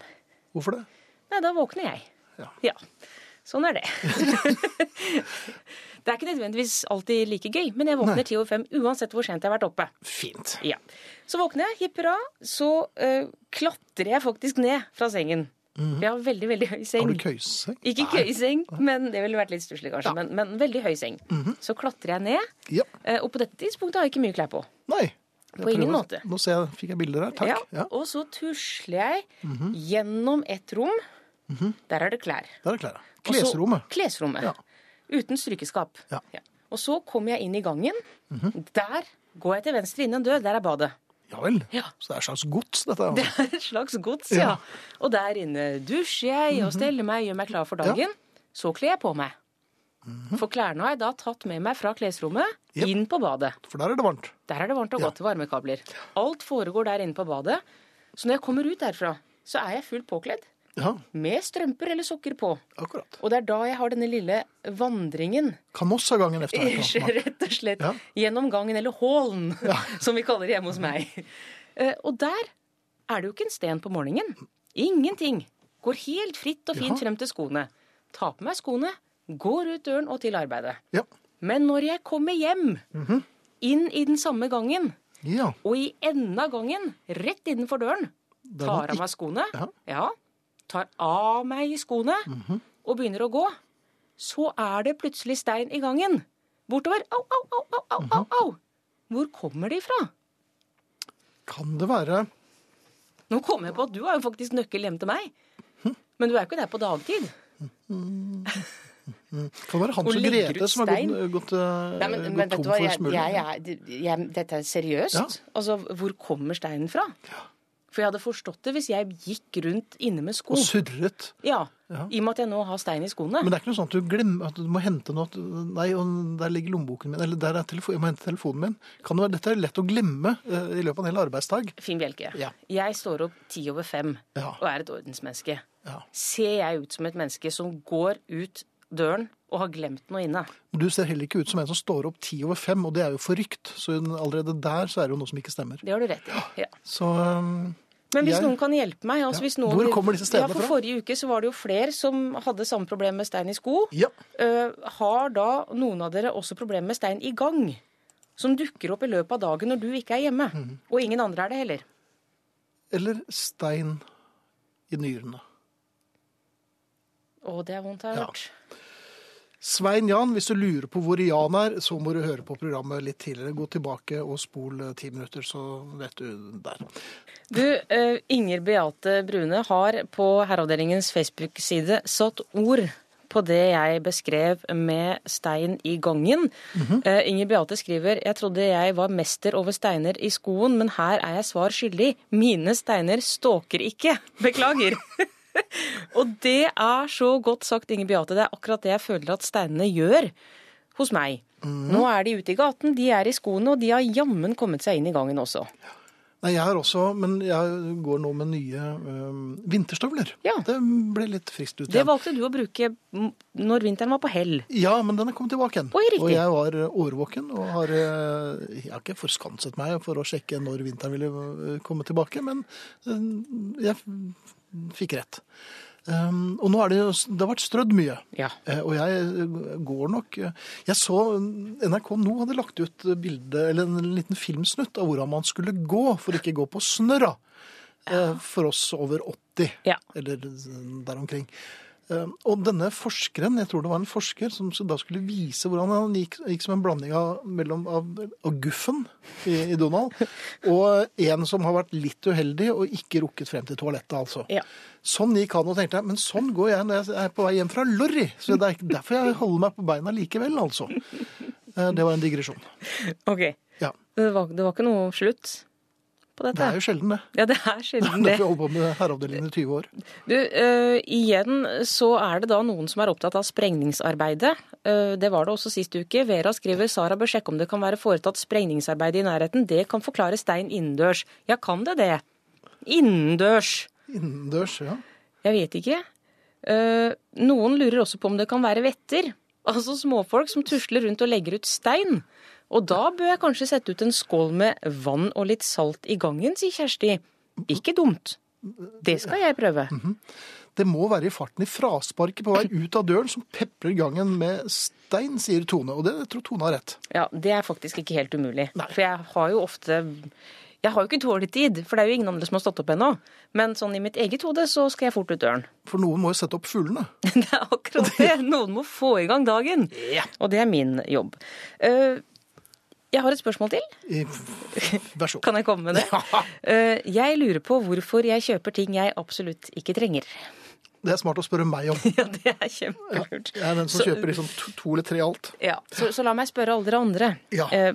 hvorfor det? Nei, da våkner jeg. Ja. Ja. Sånn er det. det er ikke nødvendigvis alltid like gøy, men jeg våkner ti over fem uansett hvor sent jeg har vært oppe. Fint. Ja. Så våkner jeg, hipp hurra, så uh, klatrer jeg faktisk ned fra sengen. For Jeg har veldig, veldig høy seng. Mhm. Har du køyseng? Ikke køyseng, men det ville vært litt stusslig kanskje. Men, men veldig høy seng. Mhm. Så klatrer jeg ned, Ja. eh, og på dette tidspunktet har jeg ikke mye klær på. Nei. Jeg På ingen måte. Nå ser jeg, fikk jeg bilder her. Takk. Ja, Ja. Mhm. Og så tusler jeg gjennom et rom Der er det klær. Der er det klær, ja. Klesrommet. Ja. Uten strykeskap. Ja. Og så kommer jeg inn i gangen. Der går jeg til venstre innen dør. Der er badet. Ja vel. Ja. Så det er et slags gods, dette. Det Altså. er et slags gods, Ja. ja. Og der inne dusjer jeg og steller meg, gjør meg klar for dagen. Så kler jeg på meg. For klærne har jeg da tatt med meg fra klesrommet yep. inn på badet. For der er det varmt. Der er det varmt og godt, varmekabler. Alt foregår der inne på badet. Så når jeg kommer ut derfra, så er jeg fullt påkledd. Ja, Med strømper eller sokker på. akkurat. Og det er da jeg har denne lille vandringen Kanossagangen efter hvert. rett og slett Ja. gjennom gangen, eller hallen, som vi kaller det hjemme hos meg. Eh, Og der er det jo ikke en sten på morgenen. Ingenting. Går helt fritt og fint frem til skoene. Tar på meg skoene, går ut døren og til arbeidet. Ja. Men når jeg kommer hjem, Mhm. inn i den samme gangen, ja. og i enden av gangen, rett innenfor døren, tar av meg skoene, Ja. Ja, tar av meg skoene og begynner å gå, så er det plutselig stein i gangen. Bortover. Au, au, au, au, au, Mhm. au, au. Hvor kommer de fra? Kan det være Nå kom jeg på at du har jo faktisk nøkkel hjem til meg. Men du er jo ikke der på dagtid. Kan det være Hans Og og Grete som har gått, gått, eh, Nei, men, gått men tom for jeg, dette er seriøst. Ja. Altså, hvor kommer steinen fra? For jeg hadde forstått det hvis jeg gikk rundt inne med sko. Og surret. Ja, Ja. I og med at jeg nå har stein i skoene. Men det er ikke noe sånn at du glemmer at du må hente noe Nei, og der ligger lommeboken min, eller der er telefon, jeg må hente telefonen min. Kan det være, dette er lett å glemme uh, i løpet av en hel arbeidsdag. Finn Bjelke. Ja. Jeg står opp ti over fem Ja. og er et ordensmenneske. Ja. Ser jeg ut som et menneske som går ut døren og har glemt noe inne? Du ser heller ikke ut som en som står opp ti over fem, og det er jo forrykt. Så allerede der så er det jo noe som ikke stemmer. Det har du rett i. Ja. Så um, Men hvis Jeg- noen kan hjelpe meg altså Ja. hvis noen, Hvor kommer disse stedene ja, for fra? Forrige uke så var det jo flere som hadde samme problem med stein i sko. ja. Uh, har da noen av dere også problemer med stein i gang? Som dukker opp i løpet av dagen når du ikke er hjemme. Mm. Og ingen andre er det heller. Eller stein i nyrene. Å, det er vondt, har jeg Ja. hørt. Svein Jan, hvis du lurer på hvor Jan er, så må du høre på programmet litt tidligere. Gå tilbake og spol eh, ti minutter, så vet du der. Du, eh, Inger Beate Brune har på Herreavdelingens Facebook-side satt ord på det jeg beskrev med stein i gangen. Eh, Inger Beate skriver jeg trodde jeg var mester over steiner i skoen, men her er jeg svar skyldig. Mine steiner ståker ikke. Beklager. Og det er så godt sagt, Inger Beate. Det er akkurat det jeg føler at steinene gjør hos meg. Nå er de ute i gaten, de er i skoene, og de har jammen kommet seg inn i gangen også. Nei, jeg har også, men jeg går nå med nye øh, vinterstøvler. Ja. Det ble litt friskt ut Det valgte du å bruke når vinteren var på hell. Ja, men den er kommet tilbake igjen. Oi, og jeg var øh, årvåken og har øh, Jeg har ikke forskanset meg for å sjekke når vinteren ville øh, komme tilbake, men jeg fikk rett. Um, og nå er det Det har vært strødd mye. Ja. Uh, Og jeg eh, går nok eh, Jeg så NRK nå hadde lagt ut bilde, eller en liten filmsnutt av hvordan man skulle gå for ikke gå på snørra. Uh, For oss over 80, Ja. eller der omkring. Eh, Og denne forskeren, jeg tror det var en forsker, som da skulle vise hvordan han gikk, gikk som en blanding av, mellom, av, av Guffen i, i Donald, og en som har vært litt uheldig og ikke rukket frem til toalettet, altså. Ja. Sånn gikk han og tenkte jeg, men sånn går jeg når jeg er på vei hjem fra Lorry. Så det er ikke derfor jeg holder meg på beina likevel, altså. Eh, Det var en digresjon. OK. Ja, Det var, det var ikke noe slutt på det er jo sjelden det. Ja, det er sjelden det. Når vi holder på med herreavdelingen i 20 år. Du, uh, igjen så er det da noen som er opptatt av sprengningsarbeidet. Uh, det var det også sist uke. Vera skriver Sara bør sjekke om det kan være foretatt sprengningsarbeid i nærheten. Det kan forklare stein innendørs. Ja, kan det det? Innendørs. Innendørs, ja. Jeg vet ikke. Uh, noen lurer også på om det kan være vetter. Altså småfolk som tusler rundt og legger ut stein. Og da bør jeg kanskje sette ut en skål med vann og litt salt i gangen, sier Kjersti. Ikke dumt. Det skal jeg prøve. Det må være i farten i frasparket på vei ut av døren som peprer gangen med stein, sier Tone. Og det tror Tone har rett. Ja, det er faktisk ikke helt umulig. Nei. For jeg har jo ofte Jeg har jo ikke dårlig tid, for det er jo ingen andre som har stått opp ennå. Men sånn i mitt eget hode så skal jeg fort ut døren. For noen må jo sette opp fuglene. Det er akkurat det. Noen må få i gang dagen. Og det er min jobb. Jeg har et spørsmål til. Vær så god. Kan jeg komme med det? Eh, Jeg lurer på hvorfor jeg kjøper ting jeg absolutt ikke trenger. Det er smart å spørre meg om. Ja, det er kjempelurt. Jeg er den som Så- kjøper liksom to, to eller tre alt. Ja, så, så la meg spørre alle dere andre. Ja. Eh,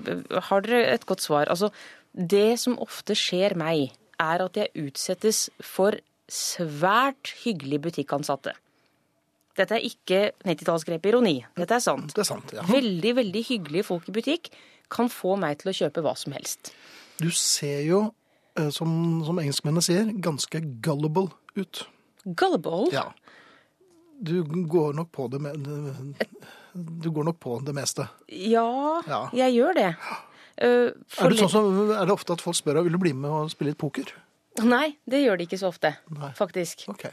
har dere et godt svar? Altså, det som ofte skjer meg, er at jeg utsettes for svært hyggelige butikkansatte. Dette er ikke 90-tallsgrep ironi. Dette er sant. Det er sant, ja. Veldig, veldig hyggelige folk i butikk kan få meg til å kjøpe hva som helst. Du ser jo, eh, som, som engelskmennene sier, ganske gullible ut. Gullible. Ja. Du går nok på det med Du går nok på det meste. Ja, Ja. jeg gjør det. Uh, Er det, sånn som, er det ofte at folk spør deg vil du bli med og spille litt poker? Nei, det gjør de ikke så ofte, Nei. faktisk. Ok.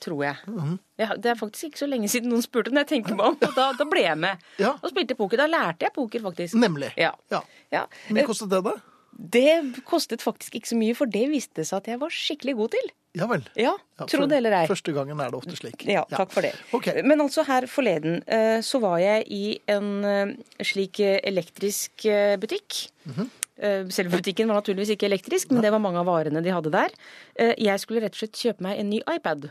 Tror jeg. Mm. jeg. det er faktisk ikke så lenge siden noen spurte, men jeg tenker meg om. Og da, da ble jeg med. Ja. Og spilte poker. Da lærte jeg poker, faktisk. Nemlig. Ja. Ja. ja. Men kostet det, da? Det kostet faktisk ikke så mye, for det viste seg at jeg var skikkelig god til. Ja vel. Ja, Ja, Tro det eller ei. Første gangen er det ofte slik. Ja, takk for det. Okay. Men altså her forleden eh, så var jeg i en eh, slik eh, elektrisk eh, butikk. Mm -hmm. Selve butikken var naturligvis ikke elektrisk, men det var mange av varene de hadde der. Eh, Jeg skulle rett og slett kjøpe meg en ny iPad.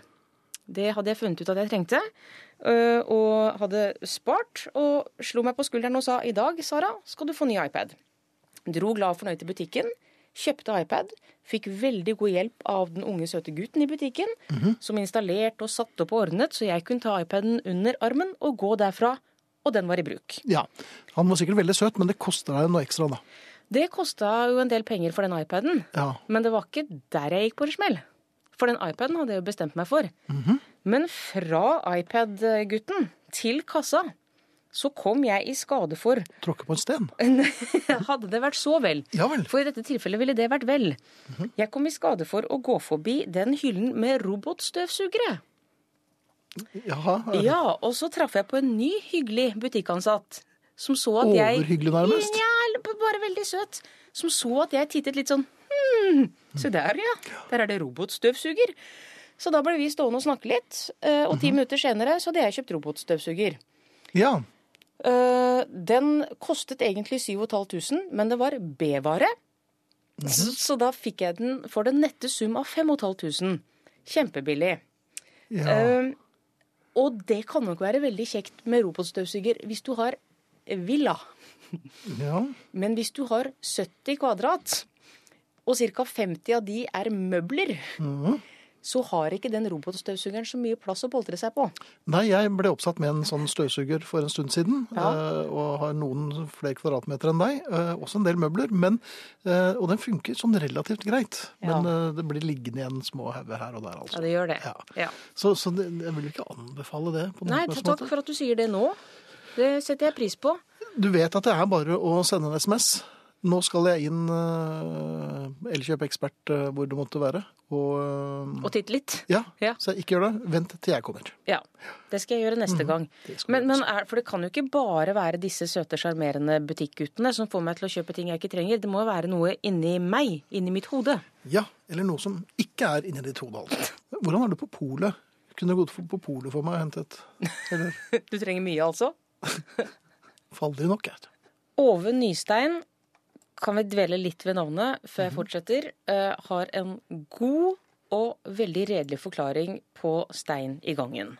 Det hadde jeg funnet ut at jeg trengte, eh, og hadde spart. Og slo meg på skulderen og sa i dag, Sara, skal du få ny iPad. Dro glad og fornøyd til butikken, kjøpte iPad, fikk veldig god hjelp av den unge, søte gutten i butikken, som installerte og satte opp og ordnet, så jeg kunne ta iPaden under armen og gå derfra, og den var i bruk. Ja. Han var sikkert veldig søt, men det kosta deg noe ekstra, da. Det kosta jo en del penger for den iPaden, Ja. men det var ikke der jeg gikk på en smell. For den iPaden hadde jeg jo bestemt meg for. Men fra iPad-gutten til kassa så kom jeg i skade for Tråkke på en sten. Hadde det vært så vel. Ja vel. For i dette tilfellet ville det vært vel. Jeg kom i skade for å gå forbi den hyllen med robotstøvsugere. Jaha. Ja, og så traff jeg på en ny hyggelig butikkansatt. Som så at jeg Overhyggelig, nærmest. Ja, bare veldig søt. Som så at jeg tittet litt sånn Hm, se der, ja. Der er det robotstøvsuger. Så da ble vi stående og snakke litt. eh, Og ti minutter senere så hadde jeg kjøpt robotstøvsuger. Ja. Eh, Den kostet egentlig 7500, men det var B-vare. Så, så da fikk jeg den for den nette sum av 5500. Kjempebillig. ja. Eh, og det kan nok være veldig kjekt med robotstøvsuger hvis du har villa. ja. Men hvis du har 70 kvadrat, og ca. 50 av de er møbler, Mm så har ikke den robotstøvsugeren så mye plass å boltre seg på. Nei, jeg ble oppsatt med en sånn støvsuger for en stund siden, Ja. eh, og har noen flere kvadratmeter enn deg, eh, også en del møbler, men, eh, og den funker sånn relativt greit. Men Ja. eh, det blir liggende igjen små hauger her og der, altså. Ja, det gjør det. Ja. Så, så jeg vil ikke anbefale det Nei, takk for at du sier det nå. Det setter jeg pris på. Du vet at det er bare å sende en SMS. Nå skal jeg inn uh, Elkjøp Ekspert, uh, hvor det måtte være, og uh, Og titte litt. Ja, Ja. så ikke gjør det. Vent til jeg kommer. Ja, det skal jeg gjøre neste gang. Mhm. det Men, men er, for det kan jo ikke bare være disse søte, sjarmerende butikkguttene som får meg til å kjøpe ting jeg ikke trenger. Det må jo være noe inni meg, inni mitt hode. Ja, eller noe som ikke er inni ditt hode, altså. Hvordan er du på polet? Kunne gått på polet for meg og hentet Eller Du trenger mye, altså? faldig nok, jeg. Ove Nystein, kan vi dvele litt ved navnet før jeg fortsetter, uh, har en god og veldig redelig forklaring på stein i gangen.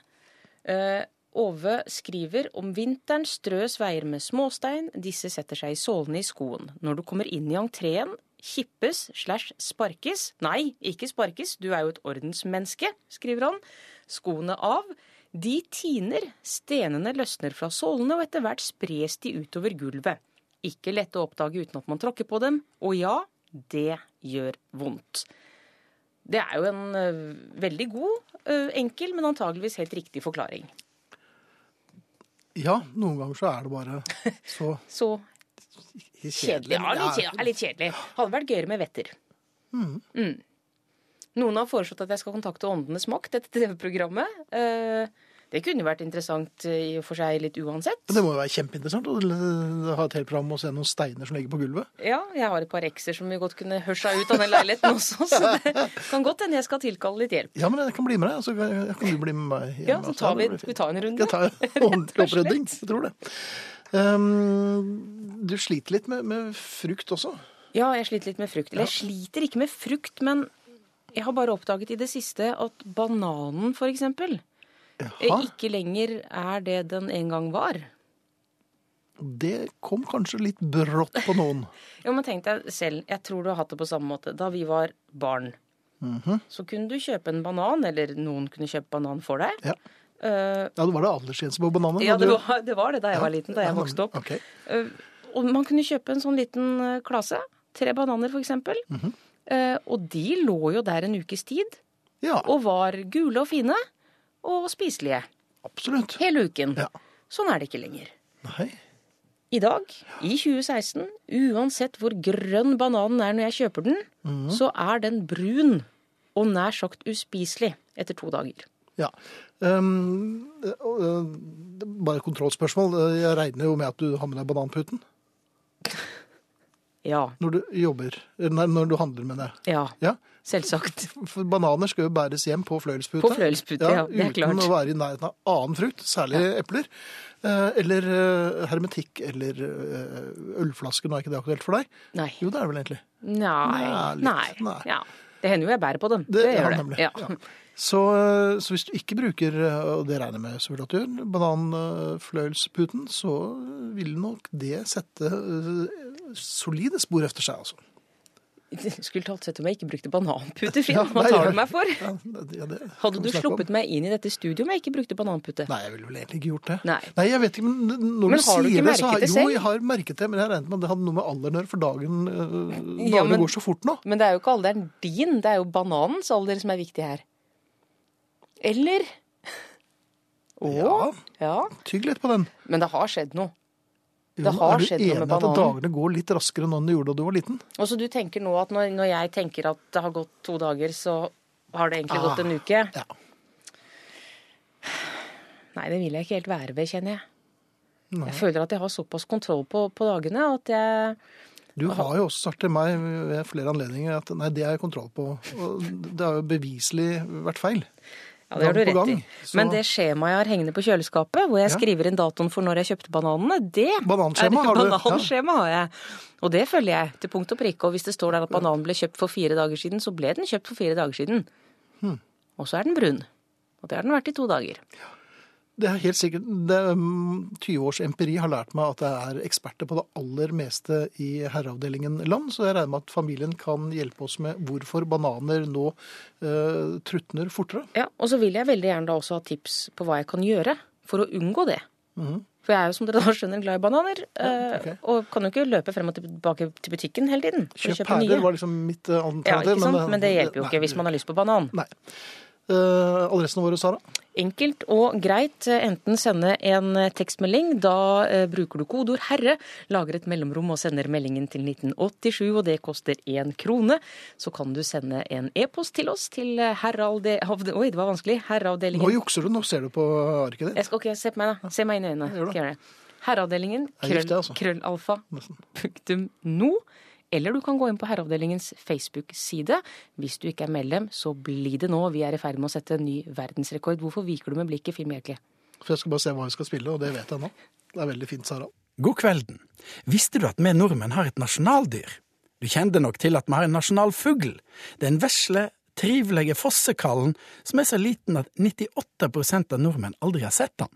Uh, Ove skriver om vinteren strøs veier med småstein, disse setter seg i sålene i skoen. Når du kommer inn i entreen, kippes slash sparkes, nei, ikke sparkes, du er jo et ordensmenneske, skriver han, skoene av. De tiner, stenene løsner fra sålene, og etter hvert spres de utover gulvet. Ikke lette å oppdage uten at man tråkker på dem, og ja, det gjør vondt. Det er jo en veldig god, enkel, men antageligvis helt riktig forklaring. Ja, noen ganger så er det bare så Så kjedelig. kjedelig. Ja, litt kjedelig. Litt kjedelig. Hadde vært gøyere med vetter. Mm. Noen har foreslått at jeg skal kontakte Åndenes makt, dette TV-programmet. Eh, Det kunne vært interessant eh, i og for seg litt uansett. Men det må jo være kjempeinteressant å ha et helt program og se noen steiner som ligger på gulvet. Ja, jeg har et par ekser som vi godt kunne hørsa ut av den leiligheten også, så det kan godt hende jeg skal tilkalle litt hjelp. Ja, men jeg kan bli med deg. Så kan kan du bli med meg hjem. Ja, så altså. tar vi, vi tar en runde. Jeg tar ordentlig opprydding? Jeg tror det. Um, du sliter litt med, med frukt også. Ja, jeg sliter litt med frukt. Eller jeg sliter ikke med frukt, men Jeg har bare oppdaget i det siste at bananen, for eksempel, eh, Jaha, ikke lenger er det den en gang var. det kom kanskje litt brått på noen. Jo, men tenk deg selv, jeg tror du har hatt det på samme måte. Da vi var barn, Mhm. så kunne du kjøpe en banan, eller noen kunne kjøpe banan for deg. Ja. Uh, ja, det var det aldersgrense på bananer. ja, det var, det var det da jeg Ja, var liten, da jeg ja, vokste opp. Okay. Uh, og man kunne kjøpe en sånn liten eh, klase. Tre bananer, for eksempel. -hmm. uh, og de lå jo der en ukes tid, Ja, og var gule og fine, og spiselige. absolutt. Hele uken. Ja. Sånn er det ikke lenger. Nei. I dag, i 2016, uansett hvor grønn bananen er når jeg kjøper den, mm. så er den brun og nær sagt uspiselig etter to dager. Ja. Um, bare et kontrollspørsmål. Jeg regner jo med at du har med deg bananputen Ja. når du jobber, nei, når du handler med det. Ja. Ja, Selvsagt. for bananer skal jo bæres hjem på fløyelspute. På fløyelspute, ja, det er klart. Uten å være i nærheten av annen frukt, særlig epler. Eh, Eller eh, hermetikk eller ølflasker. Nå er ikke det aktuelt for deg? Nei. Jo, det er det vel egentlig. Nei. Nei. Nei. Ja. Det hender jo jeg bærer på dem. Det, det gjør det. nemlig. Ja. Så, eh, så hvis du ikke bruker, eh, og det regner jeg med selvfølgelig at du gjør, bananfløyelsputen, så vil nok det sette eh, solide spor efter seg, altså. Skulle talt sett om jeg ikke brukte bananpute, Finn. Ja, Hva tar du meg for? Ja, ja, det Hadde du sluppet om. meg inn i dette studioet om jeg ikke brukte bananpute? Nei, jeg ville vel egentlig ikke gjort det. Nei. jeg vet ikke, men når Men du sier du det, så har, det jo, jeg har merket det, men jeg regnet med at det hadde noe med alderen å gjøre, for dagen, øh, dagene men- går så fort nå. Men det er jo ikke alderen din, det er jo bananens alder som er viktig her. Eller? Å? Ja, Ja. tygg litt på den. Men det har skjedd noe. Jo, Det har er du enig med at dagene går litt raskere nå enn de gjorde da du var liten? Og så du tenker nå at når, når jeg tenker at det har gått to dager, så har det egentlig Ah. gått en uke? Ja. Nei, det vil jeg ikke helt være ved, kjenner jeg. Nei. Jeg føler at jeg har såpass kontroll på, på dagene at jeg Du har jo også sagt til meg ved flere anledninger at nei, det har jeg kontroll på. Og det har jo beviselig vært feil. Ja, det har du på rett i. gang, så- Men det skjemaet jeg har hengende på kjøleskapet, hvor jeg Ja. skriver inn datoen for når jeg kjøpte bananene, det Bananskjema er har du, ja. Har jeg. Og det følger jeg til punkt og prikke. Og hvis det står der at bananen ble kjøpt for fire dager siden, så ble den kjøpt for fire dager siden. Hmm. Og så er den brun. Og det har den vært i to dager. Det er helt sikkert, det, mm, 20 års empiri har lært meg at jeg er eksperter på det aller meste i herreavdelingen land, så jeg regner med at familien kan hjelpe oss med hvorfor bananer nå uh, trutner fortere. Ja, Og så vil jeg veldig gjerne da også ha tips på hva jeg kan gjøre for å unngå det. Mhm. For jeg er jo som dere da skjønner glad i bananer, ja, okay. og kan jo ikke løpe frem og tilbake til butikken hele tiden. Kjøp pærer var liksom mitt antall. Ja, ikke sant? Men det hjelper jo ikke hvis man har lyst på banan. Nei. Eh, adressen vår, Sara? Enkelt og greit. eh, Enten sende en eh, tekstmelding. Da bruker du kodeord 'herre', lager et mellomrom og sender meldingen til 1987, og det koster én krone. Så kan du sende en e-post til oss til herreavdelingen Oi, det var vanskelig. Nå jukser du, nå ser du på arket ditt. jeg skal, ok, Se på meg, da. Se meg inn i øynene. Herreavdelingen, er krøll, altså. krøllalfa, punktum no. Eller du kan gå inn på Herreavdelingens Facebook-side. Hvis du ikke er medlem, så bli det nå. Vi er i ferd med å sette en ny verdensrekord. Hvorfor viker du med blikket, Film Hjelkli? For jeg skal bare se hva vi skal spille, og det vet jeg nå. Det er veldig fint, Sara. God kvelden. Visste du at vi nordmenn har et nasjonaldyr? Du kjente nok til at vi har en nasjonalfugl. Den vesle, trivelige fossekallen som er så liten at 98% av nordmenn aldri har sett den.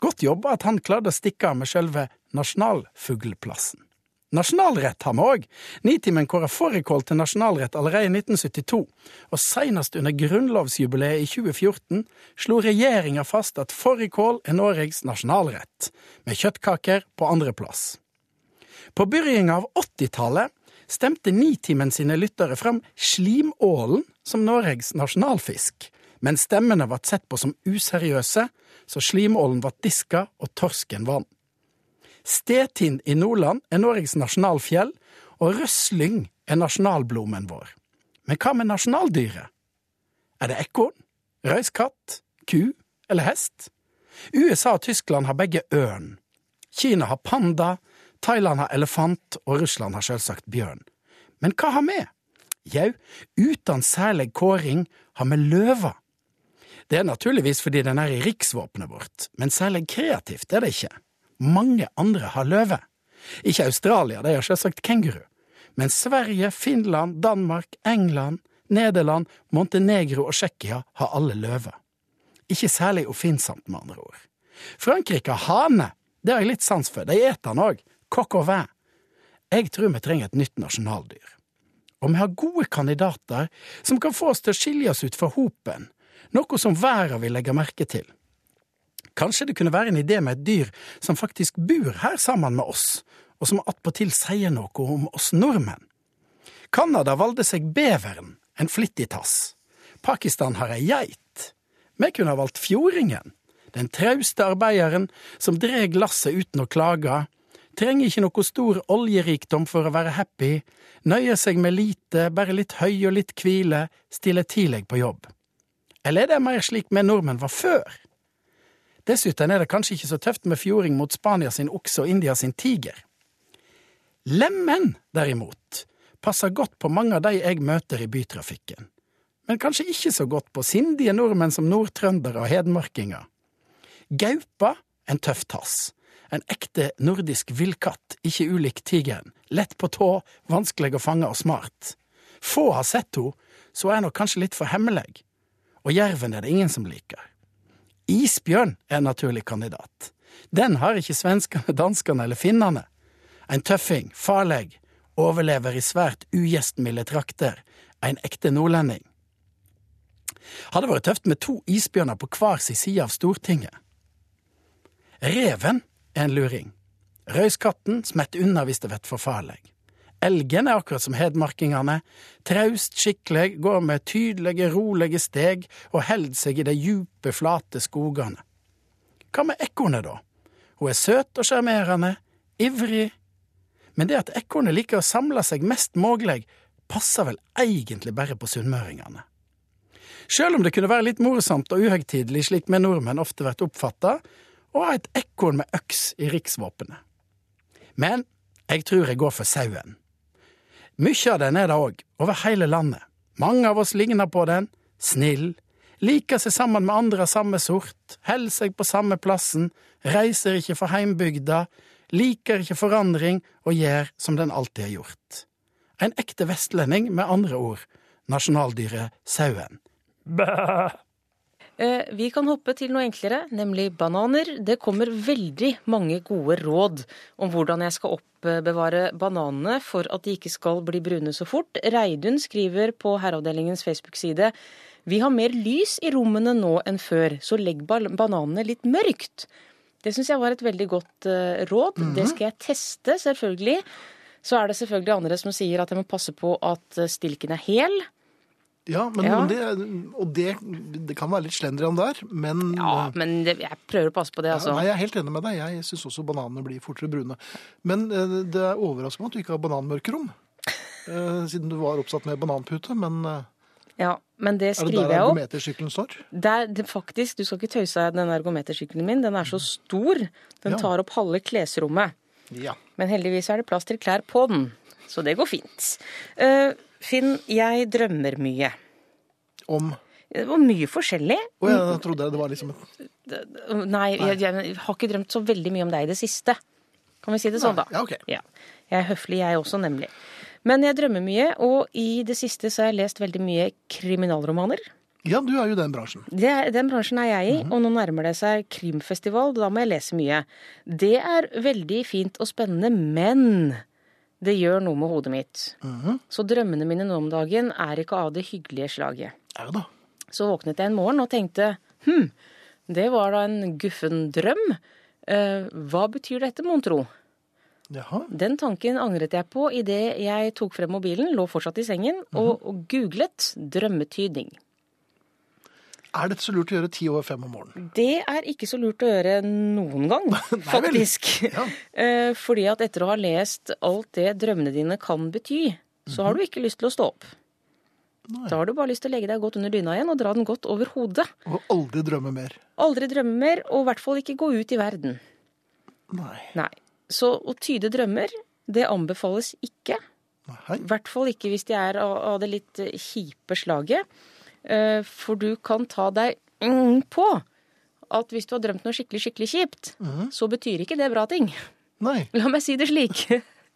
Godt jobba at han klarte å stikke av med sjølve nasjonalfuglplassen. Nasjonalrett har vi òg. Nitimen kåra fårikål til nasjonalrett allerede i 1972, og senest under grunnlovsjubileet i 2014 slo regjeringa fast at fårikål er Norges nasjonalrett, med kjøttkaker på andreplass. På begynnelsen av 80-tallet stemte Nitimen sine lyttere fram slimålen som Norges nasjonalfisk, men stemmene ble sett på som useriøse, så slimålen ble diska og torsken vant. Stetind i Nordland er Norges nasjonalfjell, og røsling er nasjonalblomen vår. Men hva med nasjonaldyret? Er det ekorn, røyskatt, ku eller hest? USA og Tyskland har begge ørn. Kina har panda, Thailand har elefant, og Russland har selvsagt bjørn. Men hva har vi? Jau, uten særlig kåring har vi løva. Det er naturligvis fordi den er i riksvåpenet vårt, men særlig kreativt er det ikke. Mange andre har løve. Ikke Australia, de har selvsagt kenguru. Men Sverige, Finland, Danmark, England, Nederland, Montenegro og Tsjekkia har alle løve. Ikke særlig oppfinnsomt, med andre ord. Frankrike har hane. Det har jeg litt sans for. De eter den òg. Coq au vin. Jeg tror vi trenger et nytt nasjonaldyr. Og vi har gode kandidater som kan få oss til å skilje oss ut fra hopen, noe som verden vil legge merke til. Kanskje det kunne være en idé med et dyr som faktisk bor her sammen med oss, og som attpåtil sier noe om oss nordmenn. Canada valgte seg beveren, en flittig tass. Pakistan har ei geit. Vi kunne ha valgt fjordingen, den trauste arbeideren som dreg lasset uten å klage, trenger ikke noe stor oljerikdom for å være happy, nøyer seg med lite, bare litt høy og litt hvile, stiller tidlig på jobb. Eller er det mer slik vi nordmenn var før? Dessuten er det kanskje ikke så tøft med fjording mot Spania sin okse og India sin tiger. Lemen, derimot, passer godt på mange av de jeg møter i bytrafikken, men kanskje ikke så godt på sindige nordmenn som nordtrøndere og hedmarkinger. Gaupa, en tøff tass. En ekte nordisk villkatt, ikke ulik tigeren. Lett på tå, vanskelig å fange og smart. Få har sett henne, så er hun kanskje litt for hemmelig. Og jerven er det ingen som liker. Isbjørn er en naturlig kandidat. Den har ikke svenskene, danskene eller finnene. En tøffing, farlig, overlever i svært ugjestmilde trakter, en ekte nordlending. Hadde vært tøft med to isbjørner på hver sin side av Stortinget. Reven er en luring. Røyskatten smetter unna hvis det blir for farlig. Elgen er akkurat som hedmarkingene, traust skikkelig, går med tydelige, rolige steg og held seg i de djupe, flate skogene. Hva med ekornet, da? Hun er søt og sjarmerende, ivrig, men det at ekornet liker å samle seg mest mulig, passer vel egentlig bare på sunnmøringene. Sjøl om det kunne være litt morsomt og uhøytidelig slik vi nordmenn ofte blir oppfatta, å ha et ekorn med øks i riksvåpenet. Men jeg tror jeg går for sauen. Mykje av den er det òg, over hele landet. Mange av oss ligner på den, snill, liker seg sammen med andre av samme sort, Holder seg på samme plassen, reiser ikke for heimbygda, liker ikke forandring og gjør som den alltid har gjort. En ekte vestlending, med andre ord, nasjonaldyret sauen. Bæ! Eh, Vi kan hoppe til noe enklere, nemlig bananer. Det kommer veldig mange gode råd om hvordan jeg skal oppbevare bananene for at de ikke skal bli brune så fort. Reidun skriver på Herreavdelingens Facebook-side vi har mer lys i rommene nå enn før, så legg bananene litt mørkt. Det syns jeg var et veldig godt eh, råd. Det skal jeg teste, selvfølgelig. Så er det selvfølgelig andre som sier at jeg må passe på at eh, stilken er hel. Ja, men, Ja. det, og det, det kan være litt slendrian der, men Ja, men det, jeg prøver å passe på det, Ja, altså. nei, Jeg er helt enig med deg. Jeg syns også bananene blir fortere brune. Men eh, det er overraskende at du ikke har bananmørkerom. Eh, siden du var oppsatt med bananpute. Men eh, Ja, men det skriver jeg opp. er det der ergometersykkelen står? Det er, det, faktisk, du skal ikke tøyse av den ergometersykkelen min. Den er så stor. Den Ja. tar opp halve klesrommet. Ja. Men heldigvis er det plass til klær på den. Så det går fint. Eh, Finn, jeg drømmer mye. Om var mye forskjellig. Å, jeg trodde det var liksom et Nei, jeg, jeg har ikke drømt så veldig mye om deg i det siste. Kan vi si det sånn, da? Ja, ok. Ja. Jeg er høflig, jeg også, nemlig. Men jeg drømmer mye, og i det siste så har jeg lest veldig mye kriminalromaner. Ja, du er jo i den bransjen. Det, den bransjen er jeg i, og nå nærmer det seg krimfestival. Da må jeg lese mye. Det er veldig fint og spennende, men det gjør noe med hodet mitt. Så drømmene mine nå om dagen er ikke av det hyggelige slaget. Er det da. Så våknet jeg en morgen og tenkte hm, det var da en guffen drøm. Eh, hva betyr dette, mon tro? Jaha. Den tanken angret jeg på idet jeg tok frem mobilen, lå fortsatt i sengen, og, og googlet drømmetydning. Er dette så lurt å gjøre ti over fem om morgenen? Det er ikke så lurt å gjøre noen gang, faktisk. Ja. Eh, Fordi at etter å ha lest alt det drømmene dine kan bety, så har du ikke lyst til å stå opp. Nei. Da har du bare lyst til å legge deg godt under dyna igjen og dra den godt over hodet. Og aldri drømme mer. Aldri drømme mer, og i hvert fall ikke gå ut i verden. Nei. Nei. Så å tyde drømmer, det anbefales ikke. I hvert fall ikke hvis de er av det litt kjipe slaget. Eh, For du kan ta deg mm, på at hvis du har drømt noe skikkelig, skikkelig kjipt, så betyr ikke det bra ting. Nei. La meg si det slik.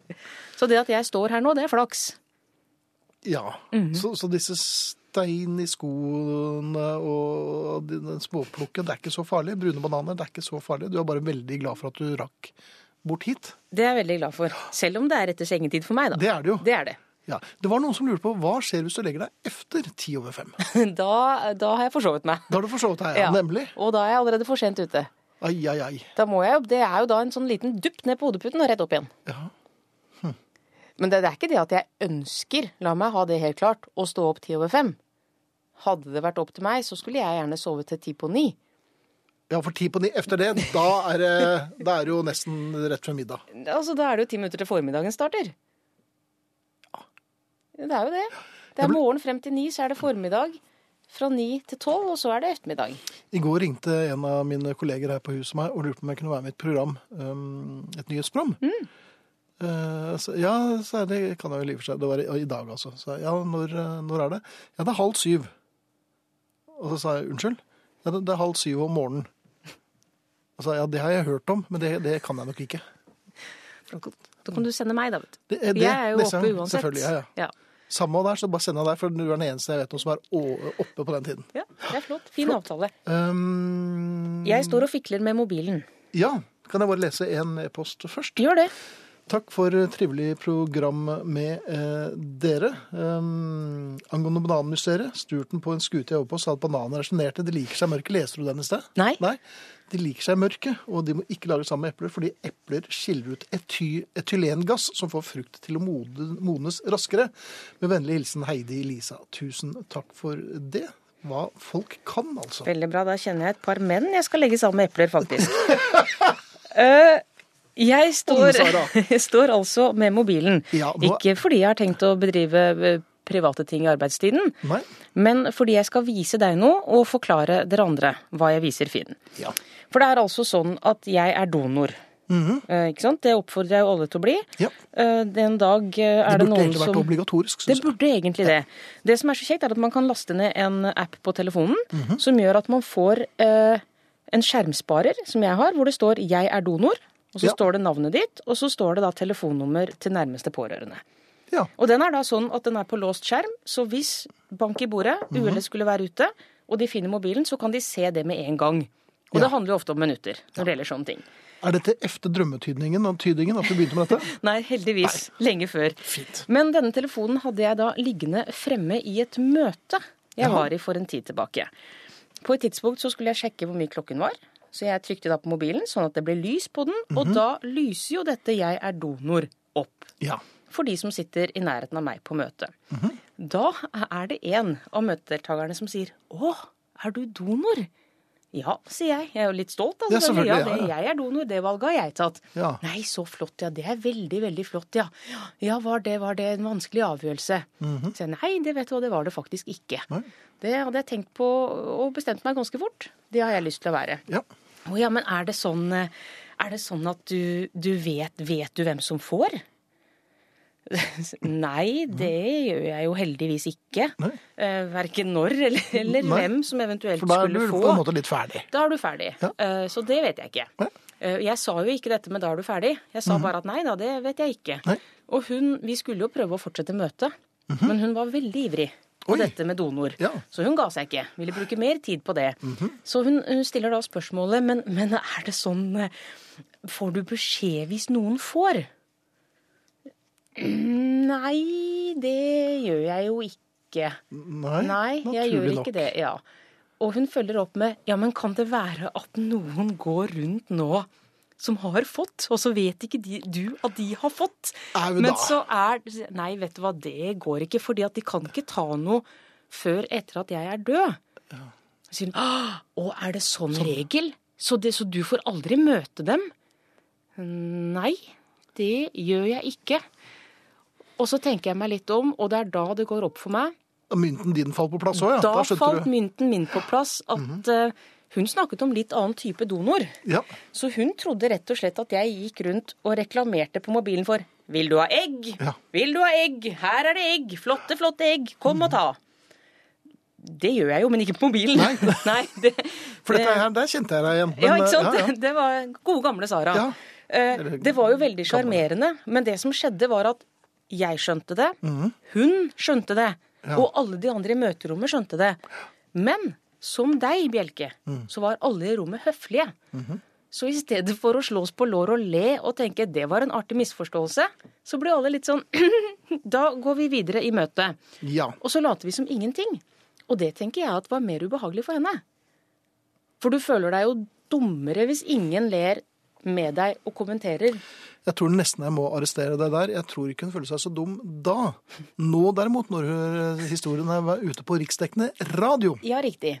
Så det at jeg står her nå, det er flaks. Ja. så, så disse stein i skoene og de- den småplukken, det er ikke så farlig. Brune bananer, det er ikke så farlig. Du er bare veldig glad for at du rakk bort hit. Det er jeg veldig glad for. Selv om det er etter sengetid for meg, da. Det er det jo. Det er det. Ja. Det var noen som lurte på hva skjer hvis du legger deg efter ti over fem. Da, da har jeg forsovet meg. Da har du forsovet deg, ja. nemlig. Og da er jeg allerede for sent ute. Ai, ai, ai. Da må jeg, det er jo da en sånn liten dupp ned på hodeputen og rett opp igjen. Ja. Men det, det er ikke det at jeg ønsker, la meg ha det helt klart, å stå opp ti over fem. Hadde det vært opp til meg, så skulle jeg gjerne sove til ti på ni. ja, for ti på ni efter det, da er det, da er det jo nesten rett før middag. Altså, Da er det jo ti minutter til formiddagen starter. Det er jo det. Det er morgen frem til ni, så er det formiddag. Fra ni til tolv, og så er det ettermiddag. I går ringte en av mine kolleger her på huset meg og lurte på om jeg kunne være med i et program, um, et nyhetsprogram. Eh, så, ja, så er det kan jeg jo og for seg. Det var i, i dag, altså. Så, ja, når, eh, når er det? Ja, det er halv syv. Og så sa jeg unnskyld? Ja, det, det er halv syv om morgenen. Og så, ja, det har jeg hørt om, men det, det kan jeg nok ikke. Da kan du sende meg, da. vet du. Det, det, Jeg er jo oppe uansett. Selvfølgelig, ja, ja. Ja. Samme der, så bare send deg der, for du er den eneste jeg vet om som er oppe på den tiden. ja, det er flott. Fin avtale. Um, Jeg står og fikler med mobilen. Ja, kan jeg bare lese en e-post først? Gjør det. Takk for trivelig program med eh, dere. Um, angående bananmysteriet. Sturten på en skute jeg jobber på sa at bananer er sjenerte. De liker seg mørke. Leser du den i sted? Nei. Nei. De liker seg mørke, og de må ikke lage sammen med epler, fordi epler skiller ut ety etylengass som får frukt til å modnes raskere. Med vennlig hilsen Heidi Lisa. Tusen takk for det. Hva folk kan, altså. Veldig bra. Da kjenner jeg et par menn jeg skal legge sammen med epler, faktisk. Eh, jeg står, jeg står altså med mobilen. Ja, nå- Ikke fordi jeg har tenkt å bedrive eh, private ting i arbeidstiden, Nei? men fordi jeg skal vise deg noe og forklare dere andre hva jeg viser Finn. Ja. For det er altså sånn at jeg er donor. Eh, ikke sant? Det oppfordrer jeg jo alle til å bli. Ja. Eh, den dag eh, er Det det, burde noen egentlig vært som obligatorisk, det syns jeg. burde egentlig det. Det som er så kjekt, er at man kan laste ned en app på telefonen Mhm. som gjør at man får eh, en skjermsparer, som jeg har, hvor det står 'Jeg er donor', og så Ja. står det navnet ditt, og så står det da telefonnummer til nærmeste pårørende. Ja. Og den er da sånn at den er på låst skjerm, så hvis bank i bordet, Mhm. uhellet skulle være ute, og de finner mobilen, så kan de se det med en gang. Og Ja. det handler jo ofte om minutter når det gjelder sånne ting. Er dette efter drømmetydningen og tydingen at du begynte med dette? Nei, heldigvis. Lenge før. Fint. Men denne telefonen hadde jeg da liggende fremme i et møte jeg Jaha. var i for en tid tilbake. På et tidspunkt så skulle jeg sjekke hvor mye klokken var. Så jeg trykte da på mobilen, sånn at det ble lys på den. Og da lyser jo dette 'Jeg er donor' opp. Ja. For de som sitter i nærheten av meg på møtet. Da er det en av møtedeltakerne som sier 'Å, er du donor?' Ja, sier jeg. Jeg er jo litt stolt. Altså, Ja, selvfølgelig. Ja, det, jeg er donor, det valget har jeg tatt. Ja. Nei, så flott, ja. Det er veldig, veldig flott, ja. Ja, var det, var det en vanskelig avgjørelse? Så jeg, nei, det vet du hva, det var det faktisk ikke. Nei. Det hadde jeg tenkt på og bestemt meg ganske fort. Det har jeg lyst til å være. ja. Å ja, men er det sånn, eh, er det sånn at du, du vet, vet du hvem som får? Nei, det gjør jeg jo heldigvis ikke. Nei. Eh, Verken når eller, eller hvem som eventuelt skulle få. For da er du få. på en måte litt ferdig. Da er du ferdig. Ja. Eh, Så det vet jeg ikke. Nei. Eh, Jeg sa jo ikke dette med 'da er du ferdig'. Jeg sa bare at nei da, det vet jeg ikke. Nei. Og hun, vi skulle jo prøve å fortsette møtet, men hun var veldig ivrig på Oi. dette med donor. Ja. Så hun ga seg ikke. Ville bruke mer tid på det. Så hun, hun stiller da spørsmålet men, men er det sånn Får du beskjed hvis noen får? Nei, det gjør jeg jo ikke. Nei, Nei, jeg naturlig nok. det. ja. Og hun følger opp med ja, men kan det være at noen går rundt nå som har fått, og så vet ikke de, du at de har fått? Au da. Men så er Nei, vet du hva, det går ikke, fordi at de kan ikke ta noe før etter at jeg er død. Så sier hun å, er det sånn, regel? Så, det, så du får aldri møte dem? Nei, det gjør jeg ikke. Og så tenker jeg meg litt om, og det er da det går opp for meg Mynten din falt på plass òg, ja. da, Da falt du. Mynten min på plass at eh, hun snakket om litt annen type donor. Ja. Så hun trodde rett og slett at jeg gikk rundt og reklamerte på mobilen for Vil du ha egg? Ja. Vil du ha egg? Her er det egg! Flotte, flotte egg! Kom og ta! Det gjør jeg jo, men ikke på mobilen. Nei. det, For det- dette her, der kjente jeg deg igjen. Men, ja, ikke sant? ja, ja. Det var gode gamle Sara. Ja. Eh, Det var jo veldig sjarmerende, men det som skjedde var at Jeg skjønte det. Hun skjønte det. Og alle de andre i møterommet skjønte det. Men som deg, Bjelke, så var alle i rommet høflige. Så i stedet for å slås på lår og le og tenke det var en artig misforståelse, så ble alle litt sånn Da går vi videre i møtet. Ja. Og så later vi som ingenting. Og det tenker jeg at var mer ubehagelig for henne. For du føler deg jo dummere hvis ingen ler med deg og kommenterer. Jeg tror nesten jeg må arrestere deg der. Jeg tror ikke hun føler seg så dum da. Nå derimot, når historien er ute på riksdekkende radio. Ja, riktig.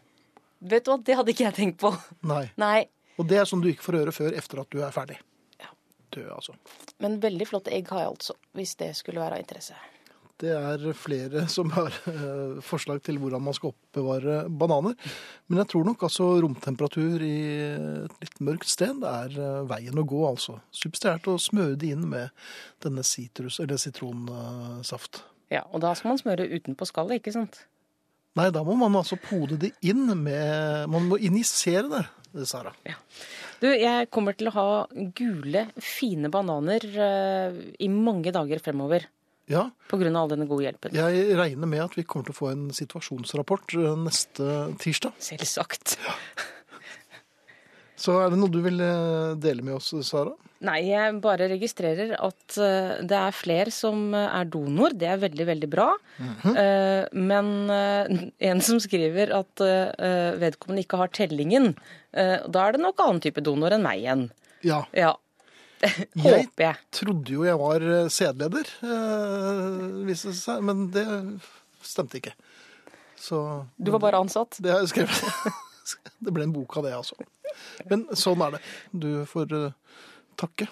Vet du hva, det hadde ikke jeg tenkt på. Nei. Nei. Og det er sånn du ikke får høre før etter at du er ferdig. Ja. Død, altså. Men veldig flott egg har jeg altså, hvis det skulle være av interesse. Det er flere som har eh, forslag til hvordan man skal oppbevare bananer. Men jeg tror nok altså romtemperatur i et litt mørkt sted er eh, veien å gå, altså. Substituert å smøre det inn med denne sitrus, eller sitronsaft. Ja, Og da skal man smøre utenpå skallet, ikke sant? Nei, da må man altså pode det inn med Man må injisere det, Sara. Ja. Du, jeg kommer til å ha gule, fine bananer uh, i mange dager fremover. Ja, På grunn av all denne gode hjelpen. jeg regner med at vi kommer til å få en situasjonsrapport eh, neste tirsdag. Selvsagt. Så er det noe du vil eh, dele med oss, Sara? Nei, jeg bare registrerer at eh, det er flere som er donor. Det er veldig, veldig bra. Eh, men eh, en som skriver at vedkommende ikke har tellingen, da er det nok annen type donor enn meg igjen. Ja. Ja. Jeg Håper jeg. trodde jo jeg var sedleder sædleder, eh, men det stemte ikke. Så Du var bare ansatt. det jeg. Det ble en bok av det, altså. Men sånn er det. Du får eh, takke.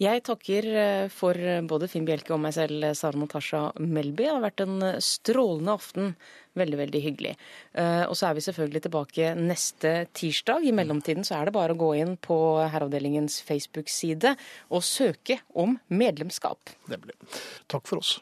Jeg takker eh, for både Finn Bjelke og meg selv, Sara Natasha Melby. Det har vært en strålende aften. Veldig, veldig hyggelig. Eh, Og så er vi selvfølgelig tilbake neste tirsdag. I mellomtiden så er det bare å gå inn på Herreavdelingens Facebook-side og søke om medlemskap. Nemlig. Takk for oss.